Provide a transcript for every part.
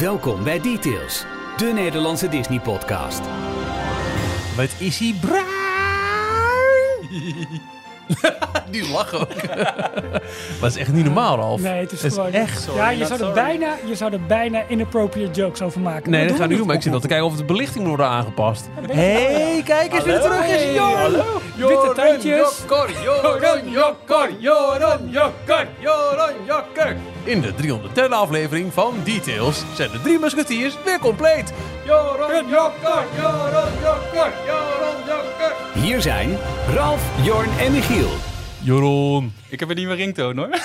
Welkom bij Details, de Nederlandse Disney-podcast. Wat is hij bruin? Die lachen ook. maar dat is echt niet normaal, Ralf. Nee, het is gewoon... echt. ja, je zou, er bijna, je zou er bijna inappropriate jokes over maken. Nee, Maar dat gaan we niet doen, maar ik zit al te kijken of de belichting moet worden aangepast. Hé, hey, kijk eens wie er terug. Jorn. Witte tandjes. Jokker, Joran, Jokker, Joran, Jokker, Joran, Jokker. In de 310 aflevering van Details zijn de drie musketiers weer compleet. Joran, Jokker, Joran, Jokker, Joran, Jokker. Hier zijn Ralf, Jorn en Michiel. Joron. Ik heb een nieuwe ringtoon hoor. Wil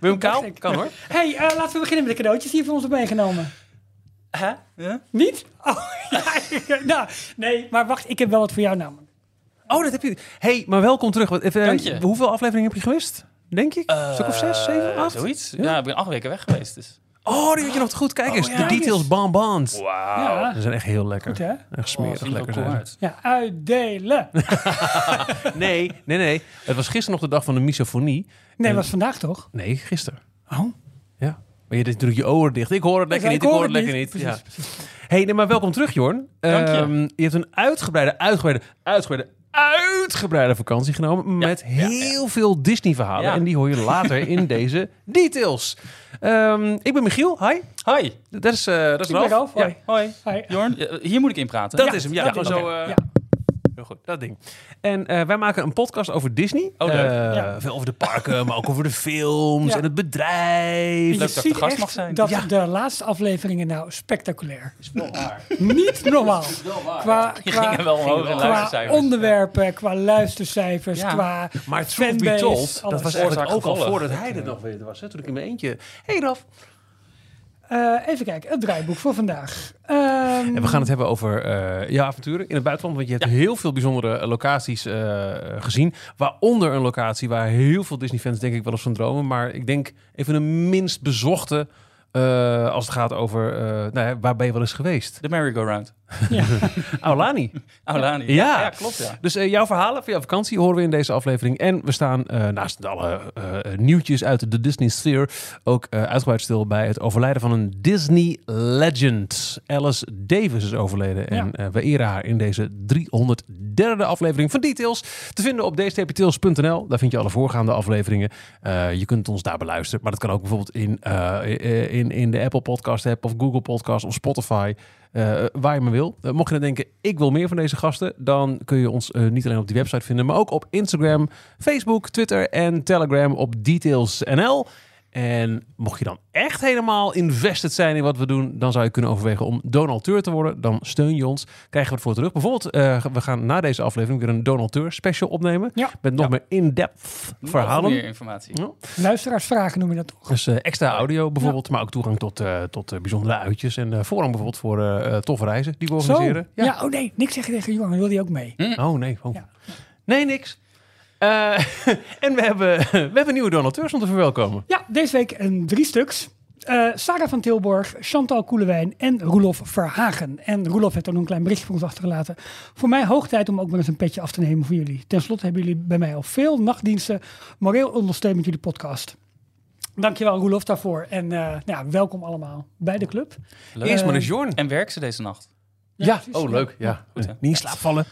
je hem kaal? Kan hoor. hey, eh, laten we beginnen met de cadeautjes die je voor ons hebt meegenomen. Hè? Ja? Niet? Oh, ja, nou, nee, maar wacht, ik heb wel wat voor jou namelijk. Oh, dat heb je. hey, maar welkom terug. Wat- Even, Dank je. Hoeveel afleveringen heb je gemist? Denk ik? Een stuk of zes, zeven, Eh, acht? Zoiets. Ja? ik ben acht weken weg geweest. Dus. Oh, die had je nog te goed. Kijk eens, ja. de details bonbons. Wauw. Ja, Ze zijn echt heel lekker. goed hè? Echt smerig Oh, lekker zijn. uit. Ja, uitdelen. Nee, nee, nee. Het was gisteren nog de dag van de misofonie. Nee, was vandaag toch? Nee, gisteren. Oh, Ja. Maar je natuurlijk je oren dicht. Ik hoor het lekker niet, ik hoor het het lekker niet. niet. Ja. Precies, hey, nee, maar welkom terug, Jorn. Dank je. Ehm, je hebt een uitgebreide, uitgebreide, uitgebreide, uitgebreide vakantie genomen. Met heel veel Disney-verhalen. Ja. En die hoor je later in deze details. Ehm, ik ben Michiel. Hi. Hi. Dat is, eh dat is ik ben Ralf. Hoi. Hoi. Hoi. Jorn, hier moet ik in praten. dat Ja, is hem. Ja, dat gewoon ding. zo. Heel goed, dat ding. En eh, wij maken een podcast over Disney. Oh, leuk. Eh, Ja. Veel over de parken, maar ook over de films Ja. en het bedrijf. dat ik je de gast echt mag zijn. dat Ja. de laatste afleveringen nou spectaculair. Niet normaal. Qua, Je qua, ging wel qua onderwerpen, qua luistercijfers, Ja. qua Maar truth be told, dat was eigenlijk ook al voordat hij er nog weer was. Hè, toen ik in mijn eentje... hey Raf. Eh, even kijken, het draaiboek voor vandaag. Ehm, En we gaan het hebben over eh je avonturen in het buitenland. Want je hebt heel veel bijzondere locaties eh, gezien. Waaronder een locatie waar heel veel Disney-fans denk ik wel eens van dromen. Maar ik denk even de minst bezochte... eh, als het gaat over eh, nou ja, waar ben je wel eens geweest? De merry-go-round. Ja. Aulani. Aulani. Ja. ja, klopt ja. Dus eh, jouw verhalen van jouw vakantie horen we in deze aflevering. En we staan eh, naast alle eh, nieuwtjes uit de Disney Sphere ook eh uitgebreid stil bij het overlijden van een Disney legend. Alice Davis is overleden en eh, we eren haar in deze 303e aflevering van Details. Te vinden op dstptails.nl. Daar vind je alle voorgaande afleveringen. Eh, je kunt ons daar beluisteren, maar dat kan ook bijvoorbeeld in, eh, in, in de Apple Podcast app of Google Podcast of Spotify. Eh, waar je maar wil. Eh, mocht je dan denken, ik wil meer van deze gasten, dan kun je ons eh, niet alleen op die website vinden, maar ook op Instagram, Facebook, Twitter en Telegram op DetailsNL. En mocht je dan echt helemaal invested zijn in wat we doen, dan zou je kunnen overwegen om donateur te worden. Dan steun je ons, krijgen we het voor terug. Bijvoorbeeld, eh, we gaan na deze aflevering weer een donateur special opnemen. Ja. Met nog Ja. meer in-depth Nog verhalen. meer informatie. Ja. Luisteraarsvragen noem je dat toch? Dus eh, extra audio bijvoorbeeld, maar ook toegang tot, eh, tot bijzondere uitjes. En eh, voorrang bijvoorbeeld voor toffe reizen die we Zo. organiseren. Ja. oh nee, niks zeggen tegen Johan, wil die ook mee? Oh nee, oh. Ja. nee niks. Eh, en we hebben, we hebben nieuwe donateurs om te verwelkomen. Ja, deze week een drie stuks. Eh, Sarah van Tilborg, Chantal Koelewijn en Roelof Verhagen. En Roelof heeft ook nog een klein berichtje voor ons achtergelaten. Voor mij hoog tijd om ook maar eens een petje af te nemen voor jullie. Ten slotte hebben jullie bij mij al veel nachtdiensten moreel ondersteund met jullie podcast. Dankjewel Roelof daarvoor. En eh, nou ja, welkom allemaal bij de club. Leuk. Eerst maar eens Jorn. En werken ze deze nacht? Ja, precies. oh leuk. Ja. Goed? Niet in slaap vallen.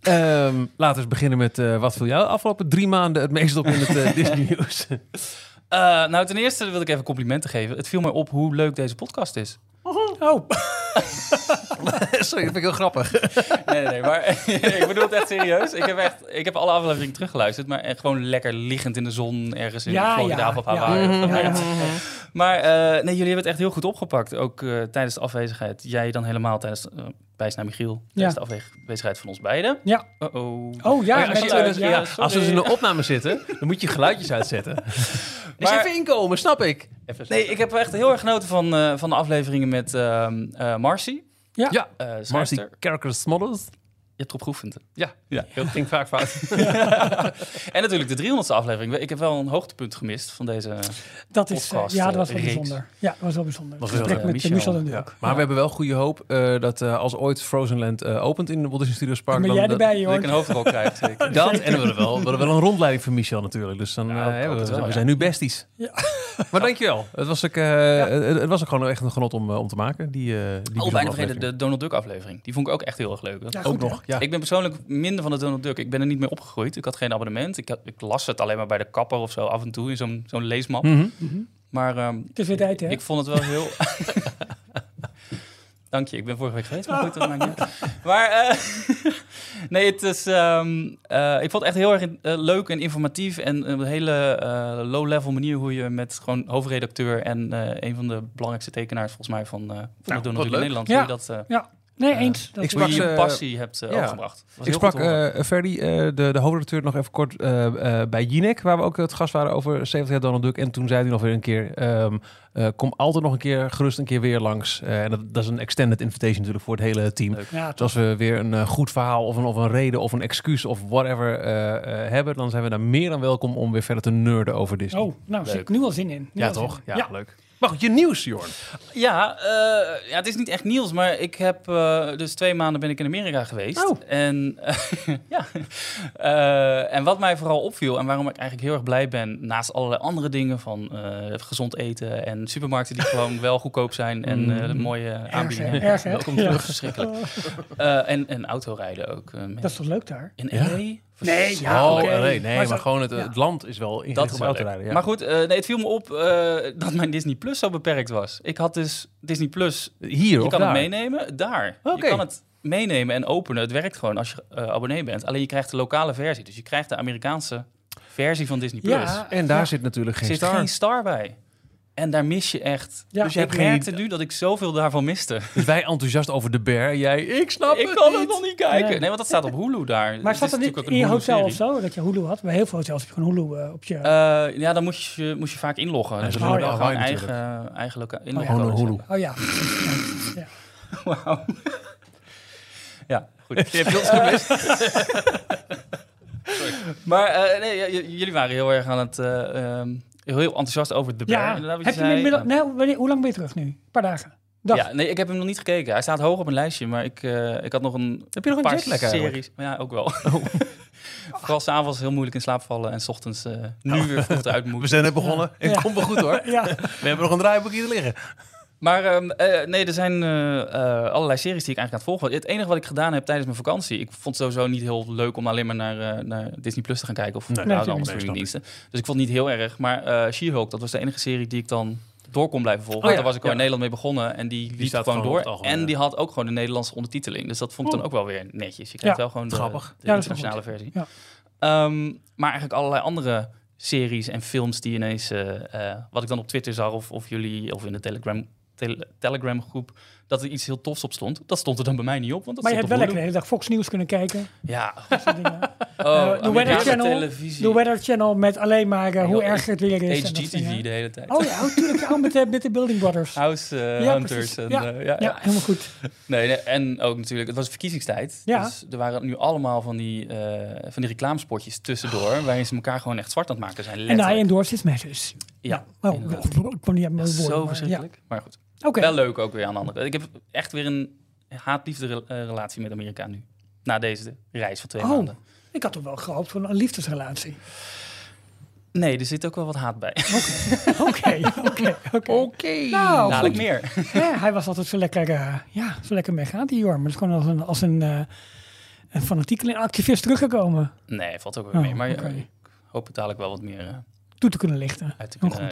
Ehm, laten we eens beginnen met eh, wat viel jou de afgelopen drie maanden het meest op in het eh, Disney nieuws? Eh, nou, ten eerste wil ik even complimenten geven. Het viel mij op hoe leuk deze podcast is. Oh, Sorry, dat vind ik heel grappig. Nee, nee, nee, maar ik bedoel het echt serieus. Ik heb, echt, ik heb alle afleveringen teruggeluisterd, maar echt gewoon lekker liggend in de zon ergens in Ja, Florida ja, of ja. Hawaii. of Ja. Maar eh, nee, jullie hebben het echt heel goed opgepakt. Ook eh, tijdens de afwezigheid. Jij dan helemaal tijdens, uh, wijs naar Michiel, Ja. de afwezigheid van ons beiden. Ja. Uh-oh. Oh ja, Oh ja, als, je, ja. ja, als we dus in de opname zitten, dan moet je geluidjes uitzetten. Is even inkomen, snap ik. Even Nee, ik heb echt heel erg genoten van, eh, van de afleveringen met ehm eh, Marcy. Ja. Ja, eh Marcy schrijfster. Character Smothers. Je hebt erop geoefend. Ja, Ja, dat ging vaak fout. En natuurlijk de 300ste aflevering. Ik heb wel een hoogtepunt gemist van deze. Dat is, eh, podcast, ja, dat was wel eh, reeks. bijzonder. Ja, dat was wel bijzonder. Was wel, gesprek eh, met Michel. Michel en Ja. ook. Maar Ja. we hebben wel goede hoop eh, dat eh, als ooit Frozenland eh, opent in de Walt Disney Studios Park... Dan, jij dat- erbij, Dat ik een hoofdrol krijg, zeker. Dat, en we willen wel, we willen wel een rondleiding van Michel natuurlijk. Dus dan Ja, we, het wel, we ja. zijn nu besties. Maar dankjewel. Het was ook, eh, het, het was ook gewoon echt een genot om, om te maken. Die, eh die Oh, bijna vergeten, de Donald Duck aflevering. Die vond ik ook echt heel erg leuk. Ook nog, ja. Ik ben persoonlijk minder van de Donald Duck. Ik ben er niet mee opgegroeid. Ik had geen abonnement. Ik, had, ik las het alleen maar bij de kapper of zo af en toe in zo'n zo'n leesmap. Mhm. Maar ehm, Het is weer tijd, hè? ik vond het wel heel... Dank je, ik ben vorige week geweest, maar goed, dat maakt niet. Maar eh, nee, het is, ehm, eh, ik vond het echt heel erg eh, leuk en informatief. En een hele eh, low-level manier hoe je met gewoon hoofdredacteur en eh, een van de belangrijkste tekenaars volgens mij van, eh van de wat Donald Duck in. Nederland, Ja. hoe je dat... eh, Ja, nee, eh, eens. Dat ik sprak je passie hebt eh, ja. Ik sprak horen. eh Ferdy, eh, de, de hoofdredacteur, nog even kort eh, eh, bij Jinek, waar we ook het gast waren over 70 jaar Donald Duck. En toen zei hij nog weer een keer, ehm, eh, kom altijd nog een keer, gerust een keer weer langs. Eh, en dat, dat is een extended invitation natuurlijk voor het hele team. Leuk. ja, Dus als we weer een goed verhaal of een, of een reden of een excuus of whatever eh, eh, hebben, dan zijn we daar meer dan welkom om weer verder te nerden over Disney. Oh, nou, zit Leuk. ik nu al zin in. Nu ja, zin toch? in. Ja, leuk. Maar goed, je nieuws, Jorn. Ja, eh, ja, het is niet echt nieuws, maar ik heb eh, dus twee maanden ben ik in Amerika geweest. Oh. En, ja. Eh, en wat mij vooral opviel en waarom ik eigenlijk heel erg blij ben, naast allerlei andere dingen van gezond eten en supermarkten die gewoon wel goedkoop zijn en eh, mooie aanbiedingen. Erg, hè? Welkom terug, verschrikkelijk. Eh, en, en autorijden ook. Dat is toch leuk daar? in? LA? Nee, ja, oh, oké. nee, nee, Maar gewoon het, ja. het land is wel Dat rijden. Ja. Maar goed, eh, nee, het viel me op eh, dat mijn Disney Plus zo beperkt was. Ik had dus Disney Plus hier Je of kan daar? het meenemen daar. Oké. Je kan het meenemen en openen. Het werkt gewoon als je eh, abonnee bent. Alleen je krijgt de lokale versie. Dus je krijgt de Amerikaanse versie van Disney Plus. Ja, En daar ja. zit natuurlijk geen zit star. geen star bij. En daar mis je echt. Ja, dus je ik hebt geen- merkte nu dat ik zoveel daarvan miste. Dus wij enthousiast over de bear. Jij, ik snap ik het kan niet. het nog niet kijken. Nee. Nee, want dat staat op Hulu daar. Maar is er niet in je hotel of zo, dat je Hulu had? Bij heel veel hotels heb je gewoon Hulu eh, op je... Eh, ja, dan moest je, moest je vaak inloggen. Dus dan moet je gewoon eigen, eigen loka- ja. Gewoon een inlogcodes Hulu. oh ja. ja. Wauw. Ja, goed. Je hebt ons gemist. Maar eh, nee, jullie waren heel erg aan het... eh, ehm, heel, heel enthousiast over de bear. Ja, heb je inmiddels... Nou, wanneer, hoe lang ben je terug nu? Een paar dagen? Dag. Ja, nee, ik heb hem nog niet gekeken. Hij staat hoog op mijn lijstje, maar ik, eh, ik had nog een Heb je nog een paar jetlag eigenlijk? series. Ja, ook wel. Vooral s'avonds heel moeilijk in slaap vallen en s ochtends eh, nu weer vroeg eruit We moeten. zijn net begonnen. En Ja. komt wel goed hoor. Ja, We hebben nog een draaiboek hier liggen. Maar ehm, eh, nee, er zijn eh, eh, allerlei series die ik eigenlijk aan het volgen. Het enige wat ik gedaan heb tijdens mijn vakantie... Ik vond het sowieso niet heel leuk om alleen maar naar, naar Disney Plus te gaan kijken. Of naar nee, de andere streamingdiensten. Dus ik vond het niet heel erg. Maar eh She-Hulk, dat was de enige serie die ik dan door kon blijven volgen. Oh ja, Daar was ik al ja. in Nederland mee begonnen. En die liep staat gewoon door. algemeen, En die had ook gewoon de Nederlandse ondertiteling. Dus dat vond ik dan Oh. ook wel weer netjes. Je krijgt Ja. wel gewoon de, Grappig. de internationale versie. Ehm, maar eigenlijk allerlei andere series en films die ineens... wat ik dan op Twitter zag of, of jullie of in de Telegram, tele- Telegram groep... dat er iets heel tofs op stond. Dat stond er dan bij mij niet op, want dat maar je hebt wel lekker de hele dag Fox News kunnen kijken. Ja, oh, Eh, de Weather Channel. De Weather Channel met alleen maar eh, hoe erg het weer is. HGTV de hele tijd. Oh ja, oh, tuurlijk. Ja, met, de, met de Building Brothers. House eh, Ja, Hunters. En, Ja. eh, ja, helemaal goed. Nee, nee, en ook natuurlijk, het was verkiezingstijd. Ja. Dus er waren nu allemaal van die, eh, van die reclamespotjes tussendoor... waarin ze elkaar gewoon echt zwart aan het maken zijn. En I letterlijk. endorse his measures. Ja, Oh, ik kon niet aan mijn woorden. zo verschrikkelijk. Maar goed, Oké. wel leuk ook weer aan de andere. Ik heb echt weer een haat-liefde eh, relatie met Amerika nu. Na deze reis van twee Oh. maanden. Ik had toch wel gehoopt voor een liefdesrelatie. Nee, er zit ook wel wat haat bij. Oké, oké, oké. Nou, Dadelijk meer. Ja, hij was altijd zo lekker, eh, ja, zo lekker meegaan, die Jorm. Het is gewoon als een, als een, eh een fanatieke activist teruggekomen. Nee, valt ook weer Oh, mee. Maar oké. ik hoop het dadelijk wel wat meer eh, Toe te kunnen lichten. uit te Heel kunnen...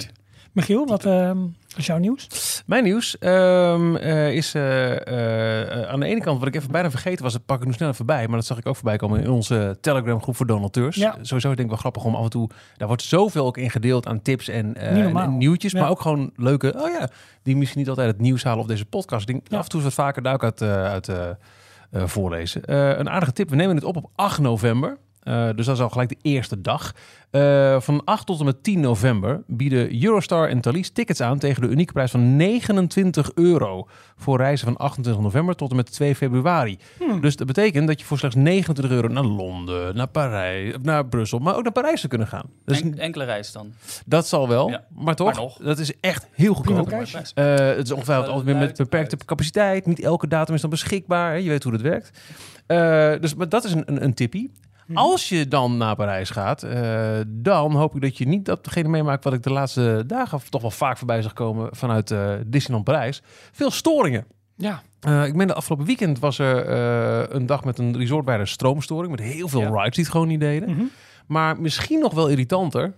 Michiel, wat ehm, is jouw nieuws? Mijn nieuws ehm, eh, is eh, eh, aan de ene kant, wat ik even bijna vergeten was, het pak ik nu snel even bij, maar dat zag ik ook voorbij komen in onze Telegram groep voor donateurs. Ja. Sowieso denk ik wel grappig om af en toe, daar wordt zoveel ook in gedeeld aan tips en, nieuwtjes, Ja. maar ook gewoon leuke, oh ja, die misschien niet altijd het nieuws halen op deze podcast. Denk Ja. af en toe is wat vaker daar ook uit, uit eh, voorlezen. Een aardige tip, we nemen het op op 8 november. Eh, dus dat is al gelijk de eerste dag. Eh, van 8 tot en met 10 november bieden Eurostar en Thalys tickets aan tegen de unieke prijs van 29 euro voor reizen van 28 november tot en met 2 februari. Hmm. Dus dat betekent dat je voor slechts 29 euro naar Londen, naar Parijs, naar Brussel, maar ook naar Parijs zou kunnen gaan. Dus En- enkele reis dan. dat zal wel, Ja. maar toch, Maar nog. dat is echt heel goedkoop. Eh, het is ongetwijfeld altijd weer met beperkte uit. capaciteit. Niet elke datum is dan beschikbaar. Hè? Je weet hoe dat werkt. Dus maar dat is een, een, een tippie. Als je dan naar Parijs gaat, eh, dan hoop ik dat je niet datgene meemaakt wat ik de laatste dagen toch wel vaak voorbij zag komen vanuit eh, Disneyland Parijs. Veel storingen. Ja, Eh, ik ben de afgelopen weekend was er eh, een dag met een resort bij een stroomstoring met heel veel Ja. rides die het gewoon niet deden. Mhm. Maar misschien nog wel irritanter.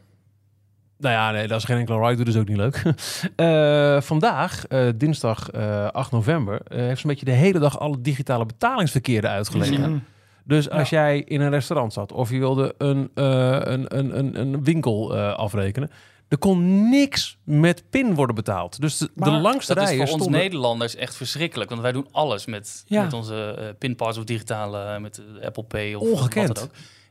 Nou ja, nee, dat is geen enkele ride, dus ook niet leuk. Eh, vandaag, eh, dinsdag eh, 8 november, eh, heeft zo'n beetje de hele dag alle digitale betalingsverkeer eruit gelegen. Mhm. Dus als jij in een restaurant zat of je wilde een, eh, een, een, een, een winkel eh, afrekenen, er kon niks met PIN worden betaald. Dus de, de Maar langste Dat is voor ons. Nederlanders echt verschrikkelijk. Want wij doen alles met, Ja. met onze eh, pinpas of digitale, met Apple Pay of Ongekend. wat dan ook.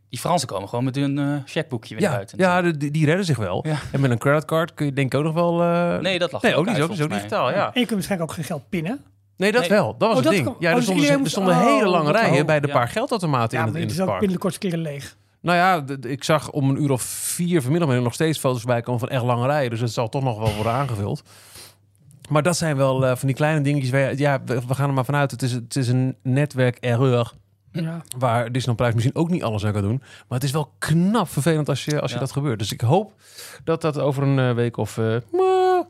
Die Fransen komen gewoon met hun checkboekje weer Ja, buiten. ja de- die, die redden zich wel. Ja. En met een creditcard kun je denk ik ook nog wel... eh, Nee, dat lag nee ook niet uit, zo, digitaal, ja. En je kunt waarschijnlijk ook geen geld pinnen. Nee, dat Nee. wel. Dat was Oh, het ding. kan- Ja, oh, er dus stonden, er stonden moest- hele oh, lange rijen bij de Ja. paar geldautomaten Ja, in maar het, het in is het ook park. binnen de kortste keren leeg. Nou ja, ik zag om een uur of vier vanmiddag nog steeds foto's bij komen van echt lange rijen. Dus het zal toch nog wel worden aangevuld. Maar dat zijn wel eh, van die kleine dingetjes. Waar, ja, we, we gaan er maar vanuit. Het is, het is een netwerk-erreur. Ja. Waar Disneyland Parijs misschien ook niet alles aan kan doen. Maar het is wel knap vervelend als je, als je Ja. dat gebeurt. Dus ik hoop dat dat over een eh, week of eh,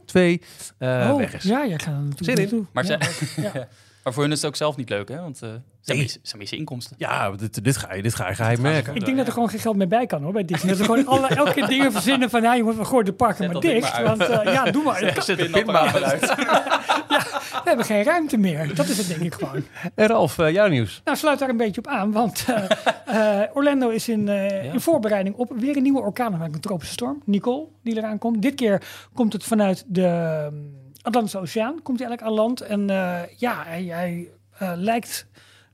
twee eh, oh, weg is. ja, jij gaat er Zin natuurlijk in. naartoe. Maar, ja. maar voor hun is het ook zelf niet leuk, hè? Want eh ze Nee. missen- ze missen inkomsten. Ja, dit, dit, ga je, dit ga je geheim merken. Ik denk dat er gewoon geen geld meer bij kan hoor bij Disney. Dat ze gewoon alle, elke keer dingen verzinnen van ja, je moet wel gewoon de parken Zet maar dicht. maar want eh, ja, doe maar. Zet de pinbaan uit. we hebben geen ruimte meer. Dat is het denk ik gewoon. En Ralf, eh, jouw nieuws. Nou, sluit daar een beetje op aan. Want eh, eh, Orlando is in, eh, Ja. in voorbereiding op weer een nieuwe orkaan. Een tropische storm. Nicole, die eraan komt. Dit keer komt het vanuit de ehm, Atlantische Oceaan. Komt hij eigenlijk aan land. En eh, ja, hij, hij eh, lijkt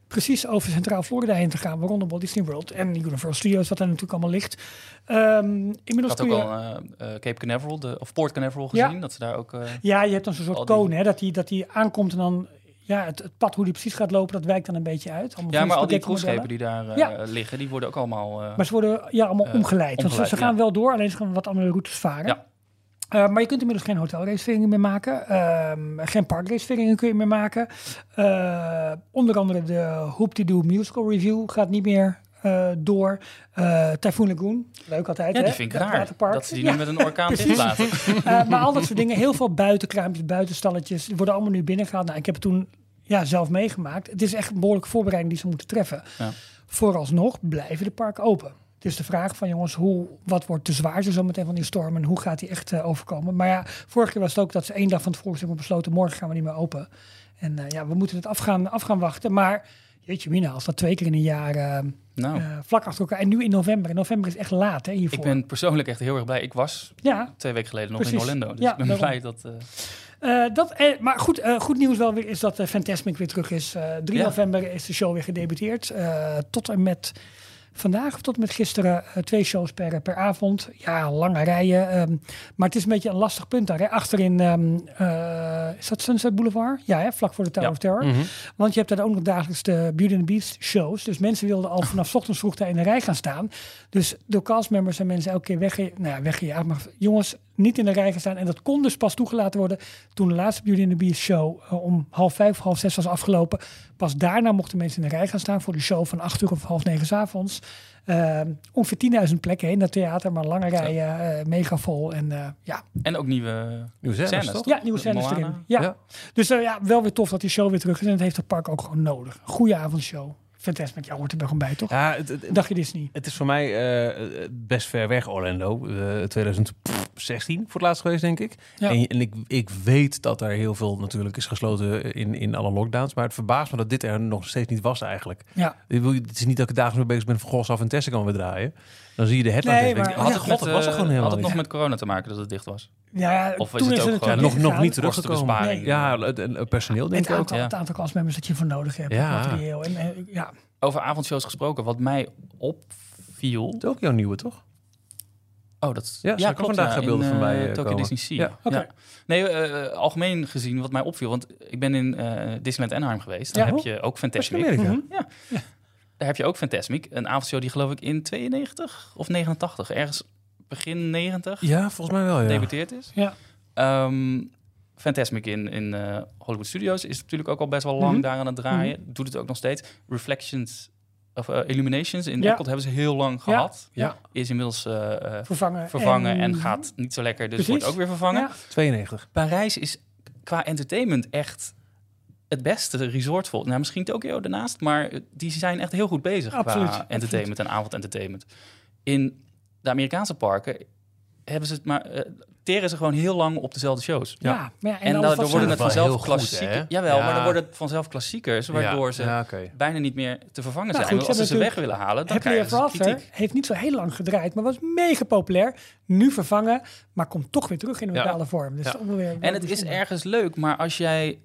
precies over Centraal Florida heen te gaan. Waaronder Walt Disney World en Universal Studios. Wat daar natuurlijk allemaal ligt. Ik inmiddels had ook je... al eh, Cape Canaveral, de, of Port Canaveral Ja. gezien. Dat ze daar ook... Ja, je hebt dan zo'n soort die- koon, hè, dat hij dat die aankomt en dan ja, het, het pad hoe die precies gaat lopen, dat wijkt dan een beetje uit. Allemaal ja, maar al die cruiseschepen die daar Ja. liggen, die worden ook allemaal... Maar ze worden ja, allemaal omgeleid. Want ze, ze gaan ja. wel door, alleen ze gaan wat andere routes varen. Ja. Eh, maar je kunt inmiddels geen hotelreserveringen meer maken. Ehm, geen parkreserveringen kun je meer maken. Eh, onder andere de Hoop-Dee-Doo Musical Review gaat niet meer eh, door. Typhoon Lagoon, leuk altijd ja, hè? die vind ik raar. waterpark. Dat ze die Ja. nu met een orkaan precies. dicht laten. Eh, maar al dat soort dingen, heel veel buitenkraampjes, buitenstalletjes, die worden allemaal nu binnengehaald. Nou, ik heb het toen ja, zelf meegemaakt. Het is echt een behoorlijke voorbereiding die ze moeten treffen. Ja. Vooralsnog blijven de parken open. Is de vraag van jongens, hoe, wat wordt zwaar zo meteen van die storm en hoe gaat die echt eh, overkomen? Maar ja, vorige keer was het ook dat ze één dag van tevoren hebben besloten, morgen gaan we niet meer open. En eh, ja, we moeten het af gaan, af gaan wachten. Maar jeetje mina, als dat twee keer in een jaar eh, Nou, vlak achter elkaar. En nu in november. En november is echt laat hè, hiervoor. ik ben persoonlijk echt heel erg blij. Ik was ja, twee weken geleden nog Precies. in Orlando. Dus Ja, ik ben daarom. blij dat... dat, eh, maar goed, goed nieuws wel weer is dat eh, Fantasmic weer terug is. Eh 3 Ja. november is de show weer gedebuteerd. Tot en met vandaag of tot en met gisteren eh, twee shows per, per avond. Ja, lange rijen. ehm, maar het is een beetje een lastig punt daar. Hè. Achterin, eh, is dat Sunset Boulevard? Ja, hè, vlak voor de Tower Ja. of Terror. Mhm. Want je hebt daar ook nog dagelijks de Beauty and the Beast shows. Dus mensen wilden al vanaf 's ochtends vroeg daar in de rij gaan staan. Dus door castmembers zijn mensen elke keer wegge nou ja, weggejaagd. Maar jongens, niet in de rij gaan staan. En dat kon dus pas toegelaten worden toen de laatste Beauty and the Beast show eh, om half vijf, half zes was afgelopen. Pas daarna mochten mensen in de rij gaan staan voor de show van acht uur of half negen 's avonds. Ehm, ongeveer 10.000 plekken in dat theater, maar lange rijen, eh, mega vol. En eh, ja, en ook nieuwe Nieuwe scènes, scènes, toch? ja, nieuwe scènes erin. Ja. Ja. Dus eh, ja, wel weer tof dat die show weer terug is. En dat heeft het park ook gewoon nodig. Goeie avondshow. Fantastic. Ja, hoort er wel gewoon bij, toch? Ja, het, het- Dacht je Disney? het is voor mij eh, best ver weg, Orlando. Eh 2016 voor het laatst geweest, denk ik. Ja. En, en ik, ik weet dat er heel veel natuurlijk is gesloten in, in alle lockdowns. Maar het verbaast me dat dit er nog steeds niet was eigenlijk. Ja. Ik wil- Het is niet dat ik dagelijks mee bezig ben van... Goh, zal Fantastic kan weer draaien. Dan zie je de headlines Nee, en denk maar- Had ja, het, god, met, dat was er eh, gewoon helemaal had het niet. nog met corona te maken dat het dicht was? Ja, Of is toen het is ook het gewoon- nog, nog niet teruggekomen. Kostenbesparing. Ja, het, personeel denk Het ik ook. ja. het aantal castmembers dat je voor nodig hebt. Ja. materieel. En, eh, ja. Over avondshows gesproken, wat mij opviel... Het is ook jouw nieuwe, toch? Oh, dat Ja, ik ook vandaag in, beelden van eh, mij, eh, Tokyo komen. Disney Sea. Ja. Nee, eh, algemeen gezien wat mij opviel, want ik ben in eh Disneyland Anaheim geweest. Daar Ja. heb je ook Fantasmic. Amerika. Mhm. Daar heb je ook Fantasmic. Een avondshow die geloof ik in 92 of 89, ergens begin 90 Ja, volgens mij wel, ja. gedebuteerd is. Ja. Ehm, Fantasmic in, in eh, Hollywood Studios is natuurlijk ook al best wel lang Mhm. daar aan het draaien. Doet het ook nog steeds. Reflections of, eh, Illuminations in Ja. Hebben ze heel lang gehad. Ja. Is inmiddels eh, eh, vervangen. vervangen en, gaat niet zo lekker, dus Precies. wordt ook weer vervangen. Ja. 92. Parijs is qua entertainment echt het beste resort vol. Nou, misschien Tokio daarnaast, maar die zijn echt heel goed bezig Absoluut, qua entertainment en avondentertainment. In de Amerikaanse parken hebben ze het maar eh, teren ze gewoon heel lang op dezelfde shows. Ja, maar ja, en, dan worden het vanzelf klassiekers. Jawel, Ja. maar dan worden het vanzelf klassiekers, waardoor ze bijna niet meer te vervangen Nou, zijn. goed, als ze ze weg willen halen, dan krijgen ze kritiek. heeft niet zo heel lang gedraaid, maar was mega populair. Nu vervangen, maar komt toch weer terug in een Ja. bepaalde vorm. Dus weer- En het is ergens leuk, maar als jij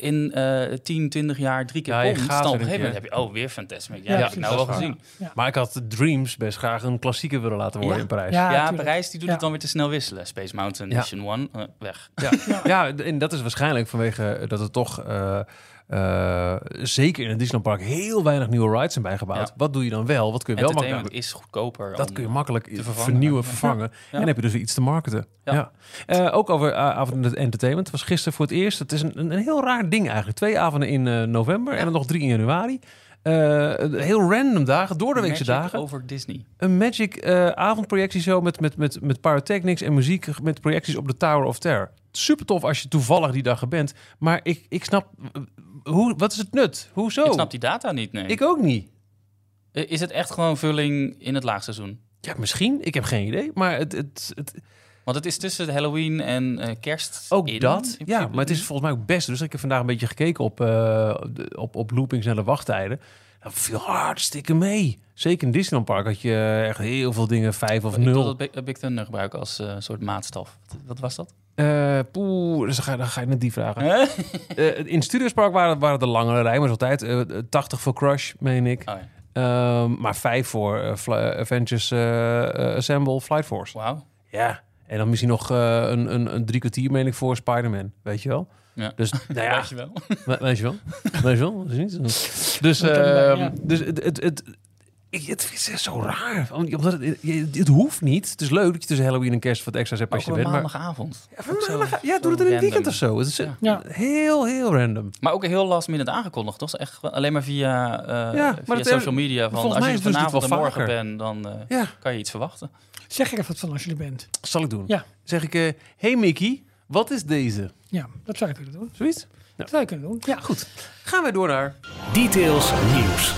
in eh 10, 20 jaar drie keer Ja, je komt, gaat dan op een gegeven moment heb je, oh, weer Fantasmic. Ja, Ja, heb ik nou wel gezien. Ja. Maar ik had de Dreams best graag een klassieker willen laten worden Ja. in Parijs. Ja. Parijs die doet Ja. het dan weer te snel wisselen. Space Mountain, Ja. Mission One, eh, weg. Ja. ja, en dat is waarschijnlijk vanwege dat het toch eh, eh, zeker in het Disneyland Park heel weinig nieuwe rides zijn bijgebouwd. Ja. Wat doe je dan wel? Wat kun je wel makkelijk? is goedkoper. Dat kun je makkelijk vervangen. vernieuwen, Ja. vervangen. En dan heb je dus weer iets te marketen. Ja. Eh, ook over uh, avond entertainment. Het was gisteren voor het eerst. Het is een, een, heel raar ding eigenlijk. Twee avonden in eh, november en dan nog drie in januari. Eh, heel random dagen, door de weekse dagen. over Disney. Een Magic eh avondprojectieshow met, met, met, met pyrotechnics en muziek met projecties op de Tower of Terror. Super tof als je toevallig die dag bent. Maar ik, ik snap, eh, hoe, wat is het nut? Hoezo? Ik snap die data niet, nee. Ik ook niet. Is het echt gewoon vulling in het laagseizoen? Ja, misschien. Ik heb geen idee. Maar het, het, het, Want het is tussen Halloween en eh, kerst ook in, dat. in Ja, maar het is volgens mij ook best. Dus ik heb vandaag een beetje gekeken op, de- op, op looping snelle wachttijden. Dat viel hartstikke mee. Zeker in Disneyland Park had je echt heel veel dingen, vijf of Ik nul. dat Big, Thunder gebruiken als eh, soort maatstaf. Wat, was dat? Eh poeh, dus dan ga, je- dan ga je net die vragen. Huh? Eh, in Studiospark waren, waren de langere rij, maar altijd eh 80 voor Crush, meen ik. Oh, ja. Ehm, maar vijf voor eh, Avengers eh, eh, Assemble Flight Force. Wauw. Ja, en dan misschien nog eh, een, een, een drie kwartier, meen ik, voor Spider-Man. Weet je wel? Ja. Dus, nou ja, Weet je wel. we- weet je wel? Weet je wel? Dus, ehm, ja. dus het, het, het, ik, het is echt zo raar. Omdat het, het, het hoeft niet. Het is leuk dat je tussen Halloween en kerst wat extra's hebt als je bent. Maar, maandagavond. ja, ja, doe het in een weekend of zo. Het is eh, Ja. heel, heel random. Maar ook heel last minute aangekondigd, toch? Echt alleen maar via, eh, maar via social media. Van, volgens als mij je dit vanavond en wel morgen bent, dan eh, Ja, kan je iets verwachten. Zeg er even wat van als je er bent. zal ik doen. Ja. Zeg ik, eh hey Mickey, wat is deze? Ja, dat zou je kunnen doen. Zoiets? Dat zou je kunnen doen. Ja, Goed. Gaan wij door naar Details nieuws.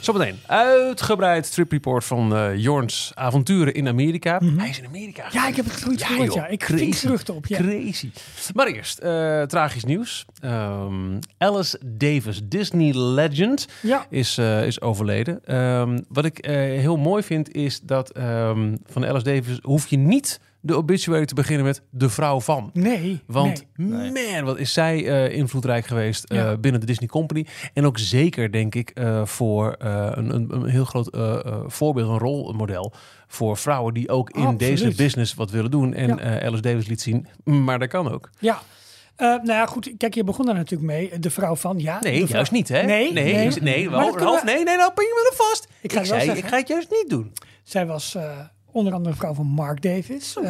Zometeen uitgebreid trip report van eh Jorns avonturen in Amerika. Hij is in Amerika. Mhm. Ja, ik heb het zoiets Ja, gehoord, ja. Ik vink geruchten op, ja. Crazy. Maar eerst, eh, tragisch nieuws. Ehm, Alice Davis, Disney legend, Ja, is, eh, is overleden. Ehm, wat ik heel mooi vind, is dat ehm, van Alice Davis hoef je niet de obituary te beginnen met de vrouw van. nee. Want nee. man, wat is zij eh, invloedrijk geweest eh, Ja. binnen de Disney Company. En ook zeker, denk ik, eh, voor een, een, een heel groot voorbeeld, een rolmodel voor vrouwen die ook in Absoluut. deze business wat willen doen. En Ja. Alice Davis liet zien, maar dat kan ook. Ja. Nou ja, goed. Kijk, je begon daar natuurlijk mee. De vrouw van, ja. Nee, vrouw- juist niet, hè? Nee, nee, nee. nee, dat kunnen Ralf, we- nee, nee, nou pin je me er vast. Ik ga wel zei, ik ga het juist niet doen. Zij was onder andere vrouw van Mark Davis. Eh,